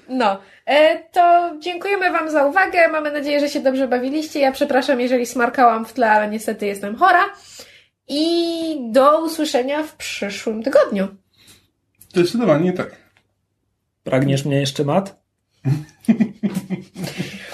no, E, to dziękujemy Wam za uwagę. Mamy nadzieję, że się dobrze bawiliście. Ja przepraszam, jeżeli smarkałam w tle, ale niestety jestem chora. I do usłyszenia w przyszłym tygodniu. Zdecydowanie tak. Pragniesz mnie jeszcze, Mat? (laughs)